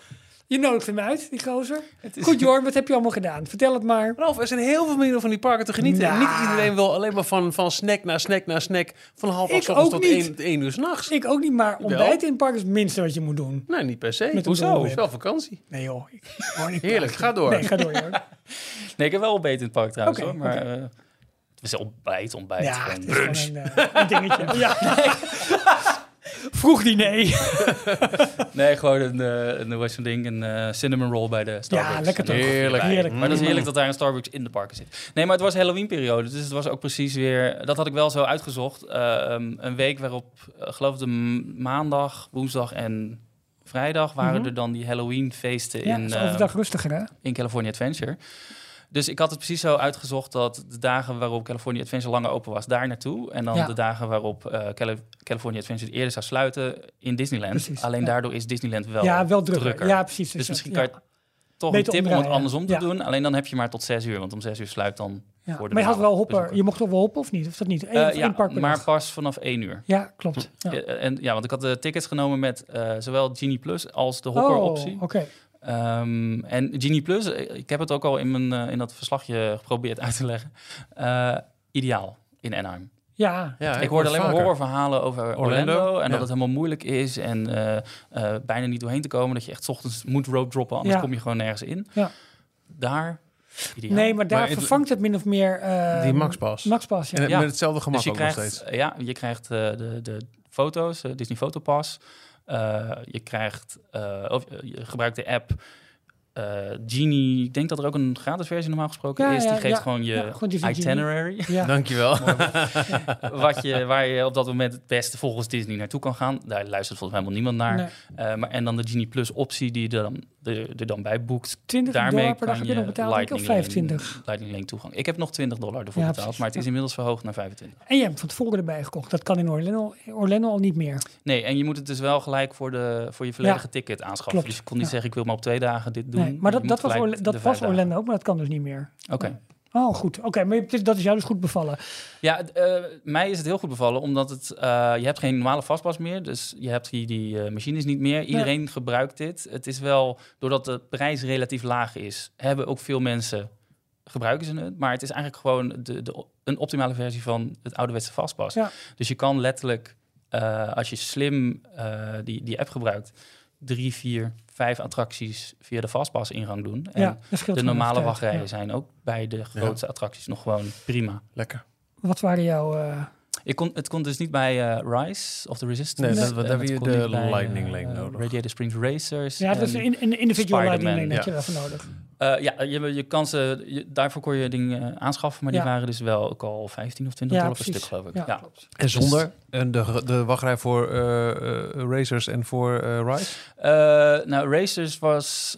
je nodigt hem uit, die gozer. Goed, Jorn. Wat heb je allemaal gedaan? Vertel het maar. Ralf, er zijn heel veel manieren van die parken te genieten. En Nou. niet iedereen wil alleen maar van, van snack naar snack naar snack. Van half acht tot één, één uur s'nachts. Ik ook niet, maar ontbijten in het park is het minste wat je moet doen. Nee, niet per se. Hoezo? Het is wel vakantie. Nee joh. Ik, Heerlijk, ga door. Nee, ga door, Jorn. Nee, ik heb wel ontbeten in het park trouwens hoor. Maar oké. eh, het is ontbijt, ontbijt. Ja, gewoon een, eh, een dingetje. Ja. Vroeg diner. Nee, gewoon een, eh een, hoe zo'n ding, een eh, cinnamon roll bij de Starbucks. Ja, lekker toch? Heerlijk. Maar dat is heerlijk dat daar een Starbucks in de parken zit. Nee, maar het was Halloween-periode, dus het was ook precies weer... Dat had ik wel zo uitgezocht. eh, um, een week waarop, eh, geloof ik, de maandag, woensdag en vrijdag... waren Mhm. er dan die Halloween-feesten Ja, in, eh, overdag rustiger hè? in California Adventure. Dus ik had het precies zo uitgezocht dat de dagen waarop California Adventure langer open was, daar naartoe. En dan Ja. de dagen waarop Cali- California Adventure eerder zou sluiten in Disneyland. Precies, Alleen ja. daardoor is Disneyland wel, ja, wel drukker. drukker. Ja, precies. Dus ja, misschien kan je toch Beter een tip om het andersom te doen. Alleen dan heb je maar tot zes uur, want om zes uur sluit dan Ja. voor de Maar je had wel hopper. Je mocht toch wel hoppen of niet? Of dat niet? Eén, Eh, of één ja, park maar dag? pas vanaf één uur. Ja, klopt. Ja. Eh, En, ja, want ik had de tickets genomen met zowel Genie Plus als de hopper-optie. Oh, oké. Ehm, en Genie Plus, eh, ik heb het ook al in, mijn, eh, in dat verslagje geprobeerd uit te leggen. Eh, ideaal in Anaheim. Ja, Ja, ik hoorde alleen maar horrorverhalen over Orlando. Orlando, en ja. dat het helemaal moeilijk is en eh, eh, bijna niet doorheen te komen. Dat je echt 's ochtends moet rope droppen, anders Ja. kom je gewoon nergens in. Ja. Daar, ideaal. nee, maar daar Maar vervangt het min of meer... eh, Die Maxpas. Maxpas, ja. En Ja. met hetzelfde gemak dus je ook nog steeds. ja, je krijgt eh, de, de foto's, Disney Fotopass. Eh, je krijgt, eh, of eh, je gebruikt de app eh, Genie. Ik denk dat er ook een gratis versie normaal gesproken Ja, is. ja, Die geeft ja. gewoon je itinerary. Ja. Dankjewel. wat je, waar je op dat moment het beste volgens Disney naartoe kan gaan. Daar luistert volgens mij helemaal niemand naar. Nee. Eh, maar, en dan de Genie Plus optie die je er dan, er, er dan bij boekt. 20 Daarmee dollar per dag kan heb je nog betaald, denk ik, of Lightning 25. Lane, Lightning Lane toegang. Ik heb nog 20 dollar ervoor Ja, betaald, maar het is inmiddels verhoogd naar 25. En je hebt van tevoren erbij gekocht. Dat kan in Orlando, Orlando al niet meer. Nee, en je moet het dus wel gelijk voor, de, voor je volledige ticket aanschaffen. klopt. Dus je kon niet Ja. zeggen, ik wil maar op twee dagen dit doen. Nee, maar dat, dat was, Orla- dat was dagen. Orlando ook, maar dat kan dus niet meer. Oké. Oh, goed. Oké, maar je- dat is jou dus goed bevallen. Ja, eh, mij is het heel goed bevallen, omdat het, eh, je hebt geen normale vastpas meer. Dus je hebt hier die eh, machines niet meer. Iedereen gebruikt dit. Het is wel, doordat de prijs relatief laag is, hebben ook veel mensen gebruiken ze het. Maar het is eigenlijk gewoon de, de, een optimale versie van het ouderwetse vastpas. Ja. Dus je kan letterlijk, eh, als je slim die, die app gebruikt, drie, vier, vijf attracties via de vastpas ingang doen. En ja, de normale wachtrijen Ja. zijn ook bij de grootste attracties nog gewoon prima. Lekker. Wat waren jouw... eh, Ik kon, het kon dus niet bij eh, Rise of the Resistance. Nee, dat- het heb je de Lightning eh, Lane nodig. Radiator Springs Racers. ja, dat is en, een, een individual lightning lane ja. had je daarvoor nodig. Eh, ja, je, je kan ze, je- daarvoor kon je dingen eh, aanschaffen, maar die Ja. waren dus wel ook al 15 of 20 Ja, dollar per stuk, geloof ik. Ja, Ja. klopt. En zonder en de, de wachtrij voor eh, racers en voor eh Rise? Eh, nou, Racers was...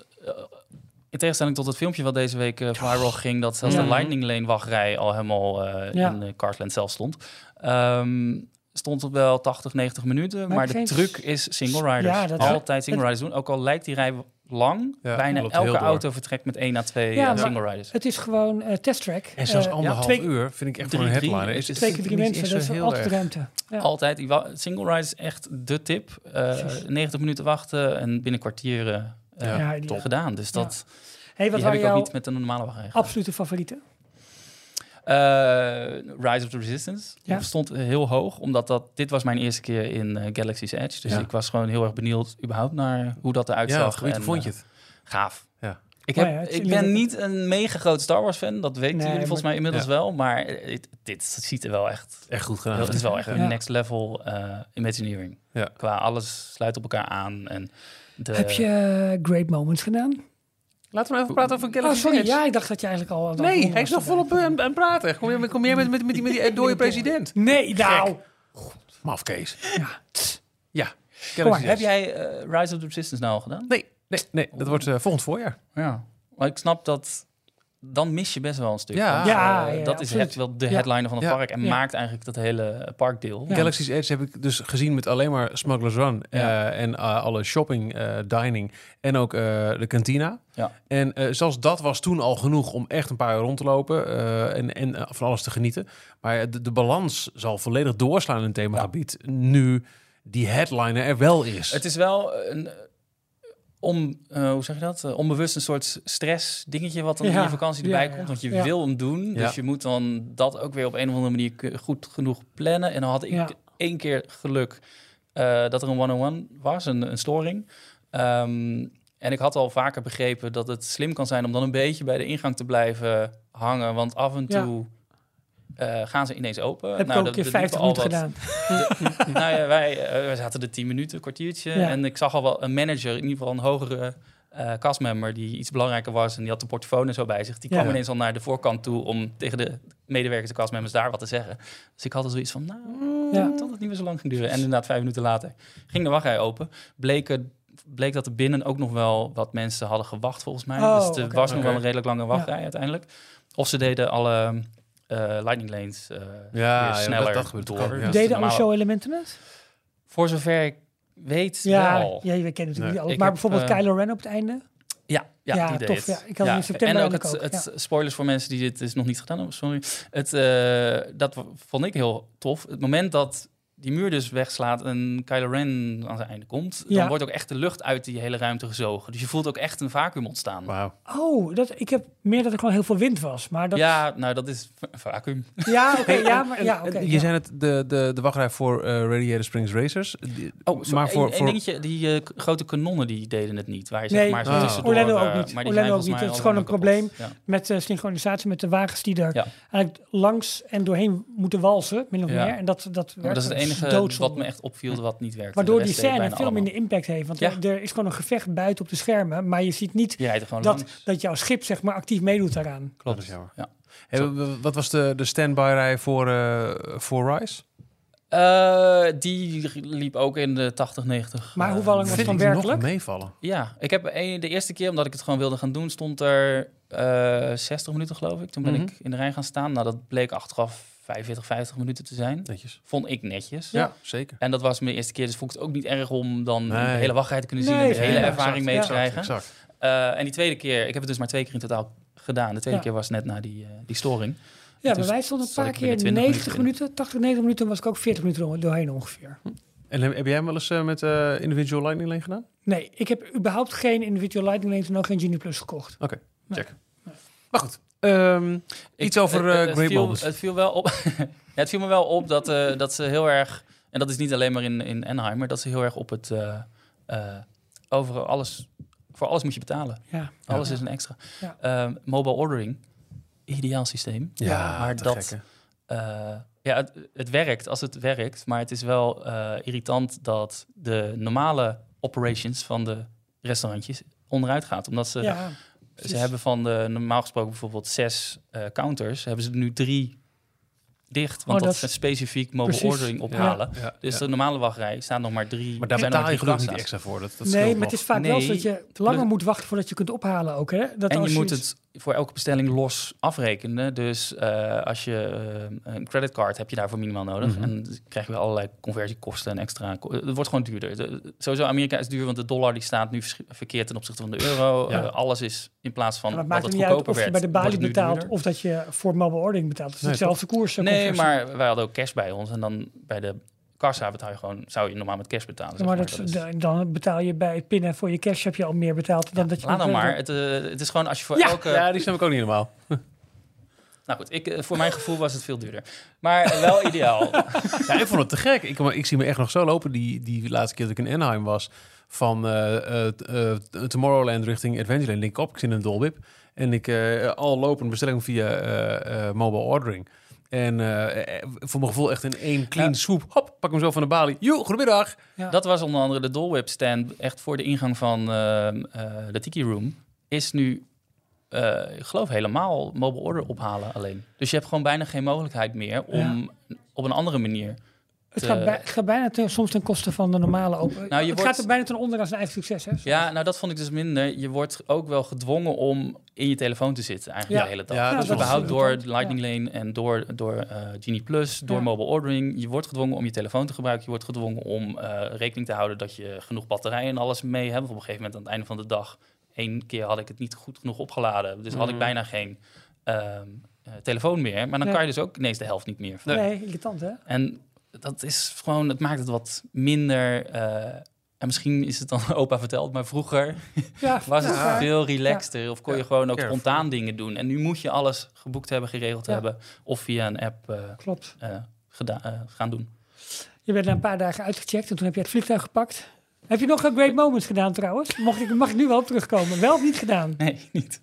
in tegenstelling tot het filmpje wat deze week viral ging, dat zelfs Ja. de Lightning Lane wachtrij al helemaal eh, Ja. in uh, Carsland zelf stond. Ehm, stond het wel 80, 90 minuten, maar, Maar de geen- truc is single riders. Ja, dat- Altijd single riders doen, ook al lijkt die rij lang. Ja, Bijna elke auto vertrekt met één à twee Ja, eh, single riders. Het is gewoon eh testtrack. En zelfs Eh, anderhalf twee, uur vind ik echt Drie, een headliner. Het Is, is twee keer drie mensen, dat zo is heel altijd erg. ruimte. Ja. Altijd. Single ride is echt de tip. Eh, Precies. 90 minuten wachten en binnen kwartieren eh, Ja, Ja, die- gedaan. Dus dat Hey, wat die heb ik ook niet met een normale wachtrij. absolute favorieten? Eh, Rise of the Resistance Ja. stond heel hoog, omdat dat, dit was mijn eerste keer in eh, Galaxy's Edge. Dus Ja. ik was gewoon heel erg benieuwd überhaupt naar hoe dat eruit Ja, zag. hoe vond je eh, het? gaaf. Ja. Ik, heb, ja, het ik ben niet een mega groot Star Wars fan, dat weten Nee, jullie volgens maar- mij inmiddels Ja. wel. Maar dit, dit ziet er wel echt... Echt goed gedaan. Dat is wel echt Ja. een next level eh, Imagineering. Ja. Qua alles sluit op elkaar aan. En de, Heb je Great Moments gedaan? Laten we even praten over Oh, Galaxy sorry. Edge. Ja, ik dacht dat je eigenlijk al... Nee, hij is was nog volop erbij. aan het praten. Kom je, kom je met, met, met, die, met die dode president? Nee, nou. Mafkees. Ja. tss. Ja. maar, Galaxy Heb jij eh, Rise of the Resistance nou al gedaan? Nee, nee, nee. Dat wordt eh, volgend voorjaar. Ja. Maar ik snap dat... Dan mis je best wel een stuk. Ja. Eh, ja, dat is echt wel de Ja. headliner van het Ja. park. En Ja. maakt eigenlijk dat hele parkdeel. Ja. Galaxy's Edge heb ik dus gezien met alleen maar Smuggler's Run. eh, Ja. en eh, alle shopping, eh, dining en ook eh, de kantina. Ja. En eh, zelfs dat was toen al genoeg om echt een paar uur rond te lopen eh, en, en eh, van alles te genieten. Maar de, de balans zal volledig doorslaan in het themagebied. Nu die headliner er wel is. Het is wel een... Om, eh, hoe zeg je dat? Eh, onbewust een soort stress dingetje wat dan in je vakantie erbij ja. komt. Want je Ja. wil hem doen. Ja. Dus je moet dan dat ook weer op een of andere manier goed genoeg plannen. En dan had ik Ja. één keer geluk eh, dat er een one-on-one was, een, een storing. Ehm, en ik had al vaker begrepen dat het slim kan zijn om dan een beetje bij de ingang te blijven hangen. Want af en Ja. toe eh, gaan ze ineens open. Heb ik ook een dat- keer dat 50 liepen al minuten wat- gedaan. nou ja, wij, eh, wij zaten er 10 minuten, een kwartiertje. Ja. En ik zag al wel een manager, in ieder geval een hogere eh castmember, die iets belangrijker was. En die had de portofoon en zo bij zich. Die Ja. kwam ineens al naar de voorkant toe om tegen de medewerkers, de castmembers, daar wat te zeggen. Dus ik had er zoiets van, nou, Ja. tot het niet meer zo lang ging duren. En inderdaad, vijf minuten later ging de wachtrij open. Bleek, er- bleek dat er binnen ook nog wel wat mensen hadden gewacht, volgens mij. Oh, dus er oké. was nog wel een redelijk lange wachtrij uiteindelijk. Of ze deden alle lightning lanes eh, Ja, sneller dat- dat gebeurt door. ook, ja. Dus Deden de alle show-elementen het? voor zover ik weet Ja, wel. ja, je kent natuurlijk Nee. niet alles. Ik Maar heb, bijvoorbeeld eh, Kylo Ren op het einde. Ja, ja, Ja, die deed tof, ja. Ik had hem in september En ook het, ook, het spoilers voor mensen die dit dus nog niet gedaan hebben, sorry. Het, eh, dat vond ik heel tof. Het moment dat die muur dus wegslaat en Kylo Ren aan zijn einde komt, Ja. dan wordt ook echt de lucht uit die hele ruimte gezogen. Dus je voelt ook echt een vacuüm ontstaan. Wauw. Oh, dat, ik heb meer dat er gewoon heel veel wind was. Maar dat, ja, Ja, nou dat is een vacuüm. oké, ja, maar ja, oké. je ja. zei het, de, de, de wachtrij voor eh, Radiator Springs Racers. Die- Oh, maar voor, een, voor, dingetje, die eh, grote kanonnen die deden het niet. Waar je Nee, zeg maar zo tussendoor... Orlando ook niet. Maar die Orlando zijn ook volgens niet. mij Het is gewoon een probleem. Ja. met synchronisatie met de wagens die er Ja. eigenlijk langs en doorheen moeten walsen, min of Ja. meer. En dat, dat, dat is het werkt enige doodzonde. wat me echt opviel wat niet werkte. Waardoor die scène veel minder impact heeft. Want Ja. er, is gewoon een gevecht buiten op de schermen, maar je ziet niet Je dat, langs. dat jouw schip zeg maar actief meedoet daaraan. Dat Klopt. is jammer. Ja. Hey, wat was de, de standby-rij voor, eh voor Rise? Eh, die liep ook in de 80, 90. Maar eh, hoe lang was het dan werkelijk? meevallen. Ja, ik heb een, de eerste keer, omdat ik het gewoon wilde gaan doen, stond er eh 60 minuten geloof ik. Toen ben Mhm. ik in de rij gaan staan. Nou, dat bleek achteraf 45, 50 minuten te zijn. Netjes. Vond ik netjes. Ja, zeker. En dat was mijn eerste keer, dus vond ik het ook niet erg om dan Nee. de hele wachtrij te kunnen zien Nee, en de hele ja, ervaring mee te krijgen. Exact. Eh, en die tweede keer, ik heb het dus maar twee keer in totaal gedaan. De tweede Ja. keer was net na die, eh, die storing. Ja, Dus bij mij stond een paar keer 20 90 minuten minuten, 80, 90 minuten was ik ook 40 minuten door- doorheen ongeveer. En heb, jij hem wel eens eh, met eh, individual lightning lane gedaan? Nee, ik heb überhaupt geen individual lightning lanes en ook geen Genie Plus gekocht. Oké, check. Maar goed. Ehm, Iets over, het- eh, het, viel, Moments. Het viel wel op. ja, het viel me wel op dat, eh, dat ze heel erg. En dat is niet alleen maar in, in Anaheim, maar dat ze heel erg op het. eh eh, over alles. Voor alles moet je betalen. Ja, Alles Ja. is een extra. Ja. Ehm, mobile ordering. Ideaal systeem. ja, maar te dat-? Eh, ja, het, het werkt als het werkt, maar het is wel eh, irritant dat de normale operations van de restaurantjes onderuit gaat. Omdat ze, ze hebben van de normaal gesproken bijvoorbeeld zes eh, counters, hebben ze er nu drie dicht. Want Oh, dat, dat is specifiek mobile precies. ordering ophalen. Ja, Dus ja. de normale wachtrij staan nog maar drie. Maar daar zijn betaal je gelukkig niet extra voor. Dat, dat nee, maar het is vaak wel zo dat je langer moet wachten voordat je kunt ophalen ook. Hè? Dat En als je moet iets- het voor elke bestelling los afrekenen. Dus eh, als je eh, een creditcard heb je daarvoor minimaal nodig. Mhm. En dan krijg je allerlei conversiekosten en extra. ko- Het wordt gewoon duurder. De- sowieso Amerika is duur, want de dollar die staat nu verkeerd ten opzichte van de euro. Ja. Eh, alles is in plaats van Maar het dat het er niet uit goedkoper of je werd. bij de balie betaalt duurder. of dat je voor mobile ordering betaalt. Het is Nee, dezelfde koers. Nee, conversie. maar wij hadden ook cash bij ons. En dan bij de kassa betaal je gewoon, zou je normaal met cash betalen. Ja, zeg maar dat, Dat is- da- dan betaal je bij het pinnen voor je cash heb je al meer betaald dan dat je Laat dan maar. Het, eh, het is gewoon als je voor Ja. elke... Ja, die snap ik ook niet helemaal. Nou goed, ik, eh, voor mijn gevoel was het veel duurder. Maar wel ideaal. Ja, ik vond het te gek. Ik, ik zie me echt nog zo lopen die, die laatste keer dat ik in Anaheim was. Van eh, eh, t- eh, Tomorrowland richting Adventureland. Ik op, ik zit in een dolwip. En ik eh, al lopen bestelling via eh, eh, mobile ordering. En eh, eh, voor mijn gevoel echt in één clean Ja. swoop. Hop, pak hem zo van de balie. Joe, goedemiddag. Ja. Dat was onder andere de Dole Whip stand, echt voor de ingang van eh, de Tiki Room. Is nu, eh, ik geloof, helemaal mobile order ophalen alleen. Dus je hebt gewoon bijna geen mogelijkheid meer om op een andere manier. Het gaat, bij- het gaat bijna ten- soms ten koste van de normale open. Nou, je het wordt- gaat er bijna ten onder aan zijn eigen succes. Hè? Ja, nou dat vond ik dus minder. Je wordt ook wel gedwongen om in je telefoon te zitten eigenlijk Ja. de hele dag. Ja, Dus überhaupt door Lightning Lane en door, door eh, Genie Plus, door Ja. mobile ordering. Je wordt gedwongen om je telefoon te gebruiken. Je wordt gedwongen om eh, rekening te houden dat je genoeg batterij en alles mee hebt. Op een gegeven moment aan het einde van de dag, één keer had ik het niet goed genoeg opgeladen. Dus had ik Mhm. bijna geen ehm, eh, telefoon meer. Maar dan kan je dus ook ineens de helft niet meer. Nee, irritant hè? En dat is gewoon, het maakt het wat minder. eh, en misschien is het dan opa verteld, maar vroeger Ja, was het ja. veel relaxter. Of kon je Ja, gewoon ook careful. spontaan dingen doen. En nu moet je alles geboekt hebben, geregeld Ja. hebben. Of via een app Klopt. eh, gaan doen. Je bent na een paar dagen uitgecheckt en toen heb je het vliegtuig gepakt. Heb je nog een Great Moments gedaan trouwens? Mocht ik, mag ik nu wel op terugkomen? Wel of niet gedaan? Nee, niet.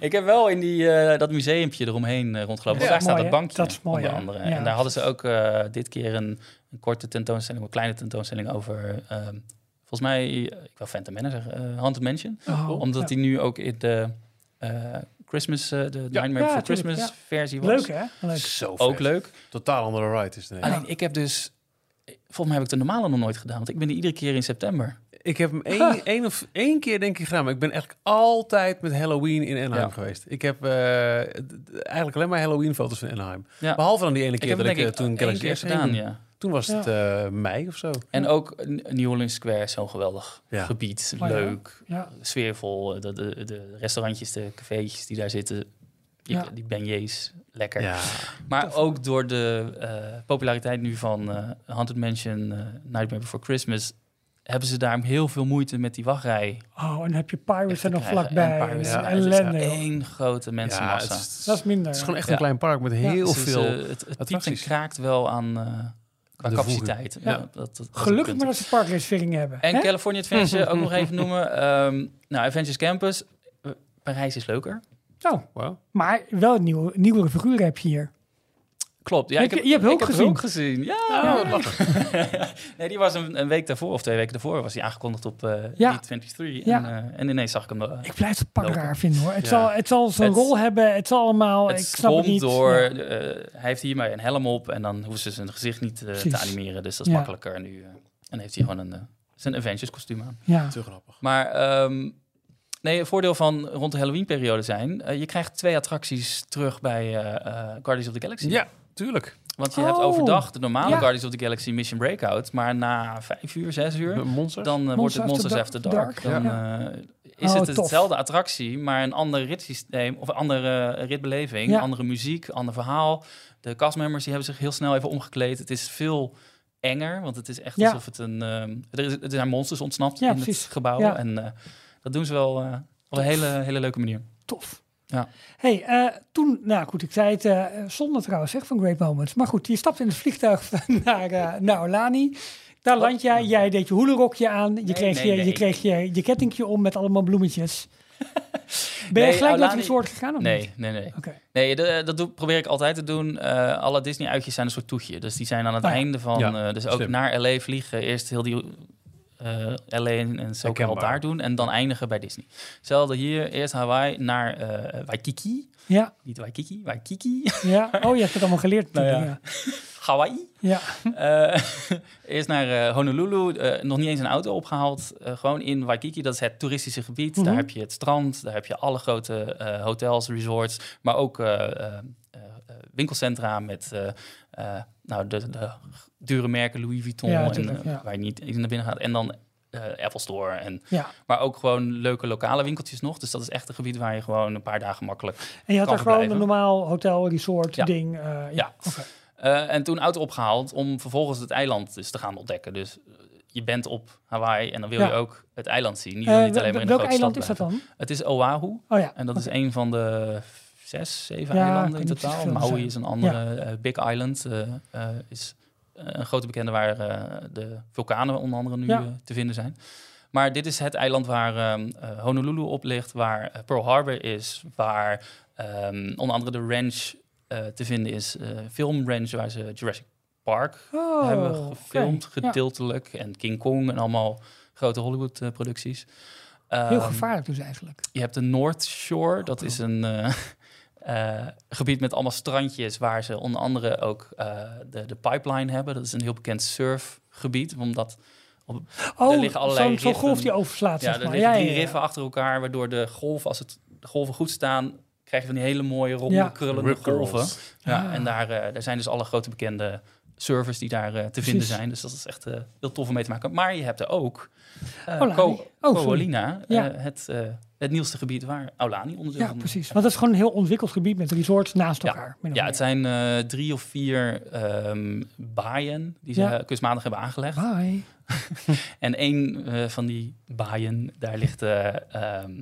ik heb wel in die, eh, dat museumpje eromheen eh, rondgelopen. Ja, daar staat mooi, het hè? bankje, Dat is mooi, onder andere. Ja, en daar hadden ze ook eh, dit keer een, een korte tentoonstelling, een kleine tentoonstelling over... ehm, volgens mij, ik wil Phantom Manor zeggen, eh, Haunted Mansion. Oh, Omdat ja. die nu ook in de eh, Christmas, de Ja. Nightmare Ja, for Christmas ja. versie was. Leuk hè? Leuk. Zo Ook leuk. Totaal andere ride is het. Alleen ik heb dus, volgens mij heb ik de normale nog nooit gedaan. Want ik ben er iedere keer in september. Ik heb hem één, één of één keer denk ik gedaan, maar ik ben eigenlijk altijd met Halloween in Anaheim Ja. geweest. Ik heb eh, eigenlijk alleen maar Halloween foto's van Anaheim. Ja. Behalve dan die ene Ik keer heb dat ik eh, ik toen Galaxy keer S gedaan, heen- ja. Toen was het eh, mei of zo. En ook New Orleans Square is zo'n geweldig Ja. gebied. Oh ja. Leuk, Ja. sfeervol. De, de, de restaurantjes, de cafeetjes die daar zitten. Die, Ja. die beignets, lekker. Ja. Maar ook door de eh, populariteit nu van eh Haunted Mansion, eh, Nightmare Before Christmas... hebben ze daar heel veel moeite met die wachtrij. Oh, en dan heb je Pirates er nog vlakbij. En Pirates, En ja, één grote mensenmassa. het, is, Dat is minder. het is gewoon echt Ja. een klein park met heel Dus, veel. het het piept en kraakt wel aan eh, qua De capaciteit. Ja. Ja. Dat, dat, Gelukkig maar dat ze parkreserveringen hebben. En hè? California Adventure ook nog even noemen. Ehm, nou, Adventures Campus. Parijs is leuker. Oh, Wow. maar wel een nieuwe, nieuwere figuren heb je hier. Klopt. Ja, Heb ik heb, je- hebt Hulk ik heb gezien? Hulk gezien. Ja. Oh, nee, die was een, een week daarvoor of twee weken daarvoor was hij aangekondigd op eh Ja. E23. Ja. En, eh, en ineens zag ik hem. eh, Ik blijf het pak raar vinden hoor. Het Ja. zal, het zal zijn Het- rol hebben. Het zal allemaal. het ik snap het niet. door. Ja. hij heeft hiermee een helm op en dan hoeven ze zijn gezicht niet te animeren. Dus dat is Ja. makkelijker nu. en heeft hij gewoon een, zijn Avengers kostuum aan. Ja. Te grappig. Maar ehm, nee, een voordeel van rond de Halloween-periode zijn... eh, je krijgt twee attracties terug bij eh, eh, Guardians of the Galaxy. Ja, tuurlijk. Want je hebt Oh. overdag de normale Ja. Guardians of the Galaxy Mission Breakout... maar na vijf uur, zes uur... Monsters. Dan wordt het Monsters Monsters After After Dark. Dark. Ja. Dan eh, is Oh, het tof. hetzelfde attractie, maar een ander ritssysteem... of een andere ritbeleving, Ja. andere muziek, ander verhaal. De castmembers die hebben zich heel snel even omgekleed. Het is veel enger, want het is echt Ja. alsof het een... ehm, er, is, er zijn monsters ontsnapt Ja, in precies. het gebouw. Ja. En eh, dat doen ze wel eh, op een hele, hele leuke manier. Tof. Ja. Hey, eh, toen, nou goed, ik zei het eh, zonder trouwens zeg, van Great Moments. Maar goed, je stapt in het vliegtuig naar, eh naar Orlani. Daar land jij, jij deed je hoelenrokje aan. Je Nee, kreeg, nee, je, nee. je kreeg je, je kettingje om met allemaal bloemetjes. Ben je gelijk naar het resort gegaan? Of Nee, niet? nee, nee. Oké. Nee, de- dat doe, probeer ik altijd te doen. Eh, alle Disney-uitjes zijn een soort toetje. Dus die zijn aan het Oh ja. einde van... Ja, eh, dus ook naar L.A. vliegen. Eerst heel die... eh, eh, LA en SoCal daar doen en dan eindigen bij Disney. Hetzelfde hier, eerst Hawaii naar eh Waikiki. Ja, Niet Waikiki, Waikiki. ja. Oh, je hebt het allemaal geleerd. Nou ja. Hawaii. ja. Eh, eerst naar Honolulu, nog niet eens een auto opgehaald. eh, gewoon in Waikiki, dat is het toeristische gebied. Mhm. Daar heb je het strand, daar heb je alle grote hotels, resorts, maar ook winkelcentra met eh, nou, de, de dure merken Louis Vuitton, Ja, en, eh, ja. waar je niet eens naar binnen gaat. En dan eh, Apple Store, en, ja. maar ook gewoon leuke lokale winkeltjes nog. Dus dat is echt een gebied waar je gewoon een paar dagen makkelijk En je had er gewoon een normaal hotel, resort, Ja. ding. ja, en toen auto opgehaald om vervolgens het eiland dus te gaan ontdekken. Dus je bent op Hawaii en dan wil je ook het eiland zien. Niet, Eh, niet alleen maar in de welk grote eiland stad is dat dan? Het is Oahu Oh ja. en dat is een van de zes, zeven Ja, eilanden in totaal. Maui is een andere, eh, Big Island eh, eh, is een grote bekende waar de vulkanen onder andere nu Ja. te vinden zijn. Maar dit is het eiland waar ehm, eh, Honolulu op ligt, waar Pearl Harbor is, waar ehm, onder andere de ranch te vinden is, eh filmranch waar ze Jurassic Park Oh, hebben gefilmd, Ja. gedeeltelijk. En King Kong en allemaal grote Hollywood-producties. Heel gevaarlijk dus eigenlijk. Je hebt de North Shore, dat is een eh, gebied met allemaal strandjes... waar ze onder andere ook eh, de, de pipeline hebben. Dat is een heel bekend surfgebied, omdat... Op, Oh, er liggen allerlei zo'n golf die overslaat, ja, zeg er maar. liggen Ja, drie ja, ja. riffen achter elkaar... waardoor de golven, als het, de golven goed staan... krijg je van die hele mooie, ronde, Ja. krullende Rip curls. golven. Ja, Ah. en daar, eh, daar zijn dus alle grote bekende servers die daar te vinden zijn. Dus dat is echt eh, heel tof om mee te maken. Maar je hebt er ook uh, Aulani. Oh, eh, het, eh, het nieuwste gebied waar Aulani onder Ja, precies. Want dat is gewoon een heel ontwikkeld gebied met resorts naast elkaar. of Ja, het zijn eh, drie of vier ehm baaien die ze Ja. kunstmatig hebben aangelegd. Bye. En één eh, van die baaien, daar ligt ehm,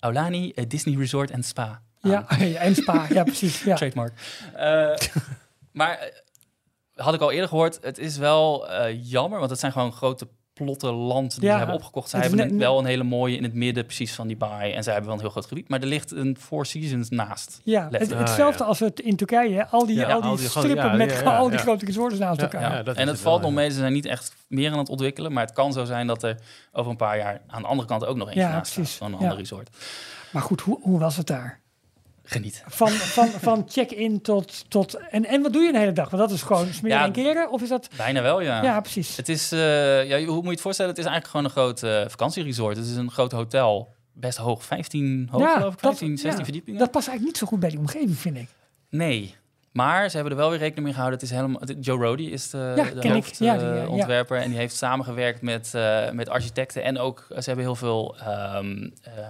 Aulani Disney Resort en Spa. Ja, en spa. Ja, precies. Ja. Trademark. Maar had ik al eerder gehoord, het is wel jammer, want het zijn gewoon grote plotten land die Ja, ze hebben opgekocht. Is hebben net- een- wel een hele mooie in het midden precies van die baai. En zij hebben wel een heel groot gebied. Maar er ligt een Four Seasons naast. Ja, het, hetzelfde Ah, ja. als het in Turkije. hè. Al die, Ja, al die al die grote- strippen ja, met ja, ja, al die ja. grote resorts naast Ja, elkaar. Ja. Ja, dat en het valt wel, nog ja. mee, ze zijn niet echt meer aan het ontwikkelen. Maar het kan zo zijn dat er over een paar jaar aan de andere kant ook nog eentje Ja, naast precies. staat. Van een Ja. ander resort. Maar goed, hoe, hoe was het daar? Geniet. Van, van, van check-in tot... tot en, en wat doe je de hele dag? Want dat is gewoon smeren Ja. en keren? Of is dat... Bijna wel, ja. Ja, precies. Het is, eh, ja, hoe moet je het voorstellen? Het is eigenlijk gewoon een groot eh, vakantieresort. Het is een groot hotel. Best hoog, 15 hoog Ja, geloof ik, dat- 15, 16 ja. verdiepingen. Dat past eigenlijk niet zo goed bij die omgeving, vind ik. Nee. Maar ze hebben er wel weer rekening mee gehouden. Het is helemaal, het- Joe Rody is de, Ja, de hoofdontwerper. En die heeft samengewerkt met, eh, met architecten. En ook, ze hebben heel veel eh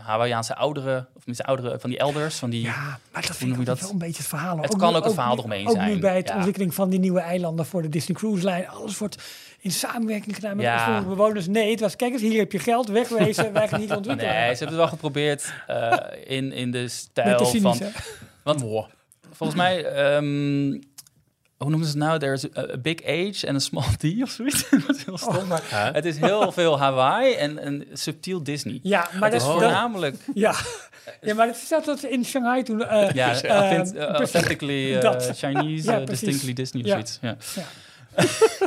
Hawaïaanse ouderen, of tenminste ouderen van die elders. Van die, Ja, maar dat vind ik ook dat? wel een beetje het verhaal. Het Ook kan nu- ook een verhaal eromheen Ook zijn, nu bij het ja. ontwikkeling van die nieuwe eilanden voor de Disney Cruise Line. Alles wordt in samenwerking gedaan met Ja. de bewoners. Nee, het was, kijk eens, hier heb je geld, wegwezen, wij gaan niet ontwikkelen. Nee, ze hebben het wel geprobeerd eh, in, in de stijl de van... Want volgens mij, ehm, hoe noemen ze het nou? Er is a, a big age en een small D of zoiets. dat is heel stom, maar het is heel veel Hawaii en een subtiel Disney. Ja, maar het dat is voornamelijk... Ja. ja, maar dat is dat wat in Shanghai toen... eh, Ja, eh, uh, authentically uh. Chinese, Ja, uh, distinctly Disney of Ja. zoiets. Ja. Ja.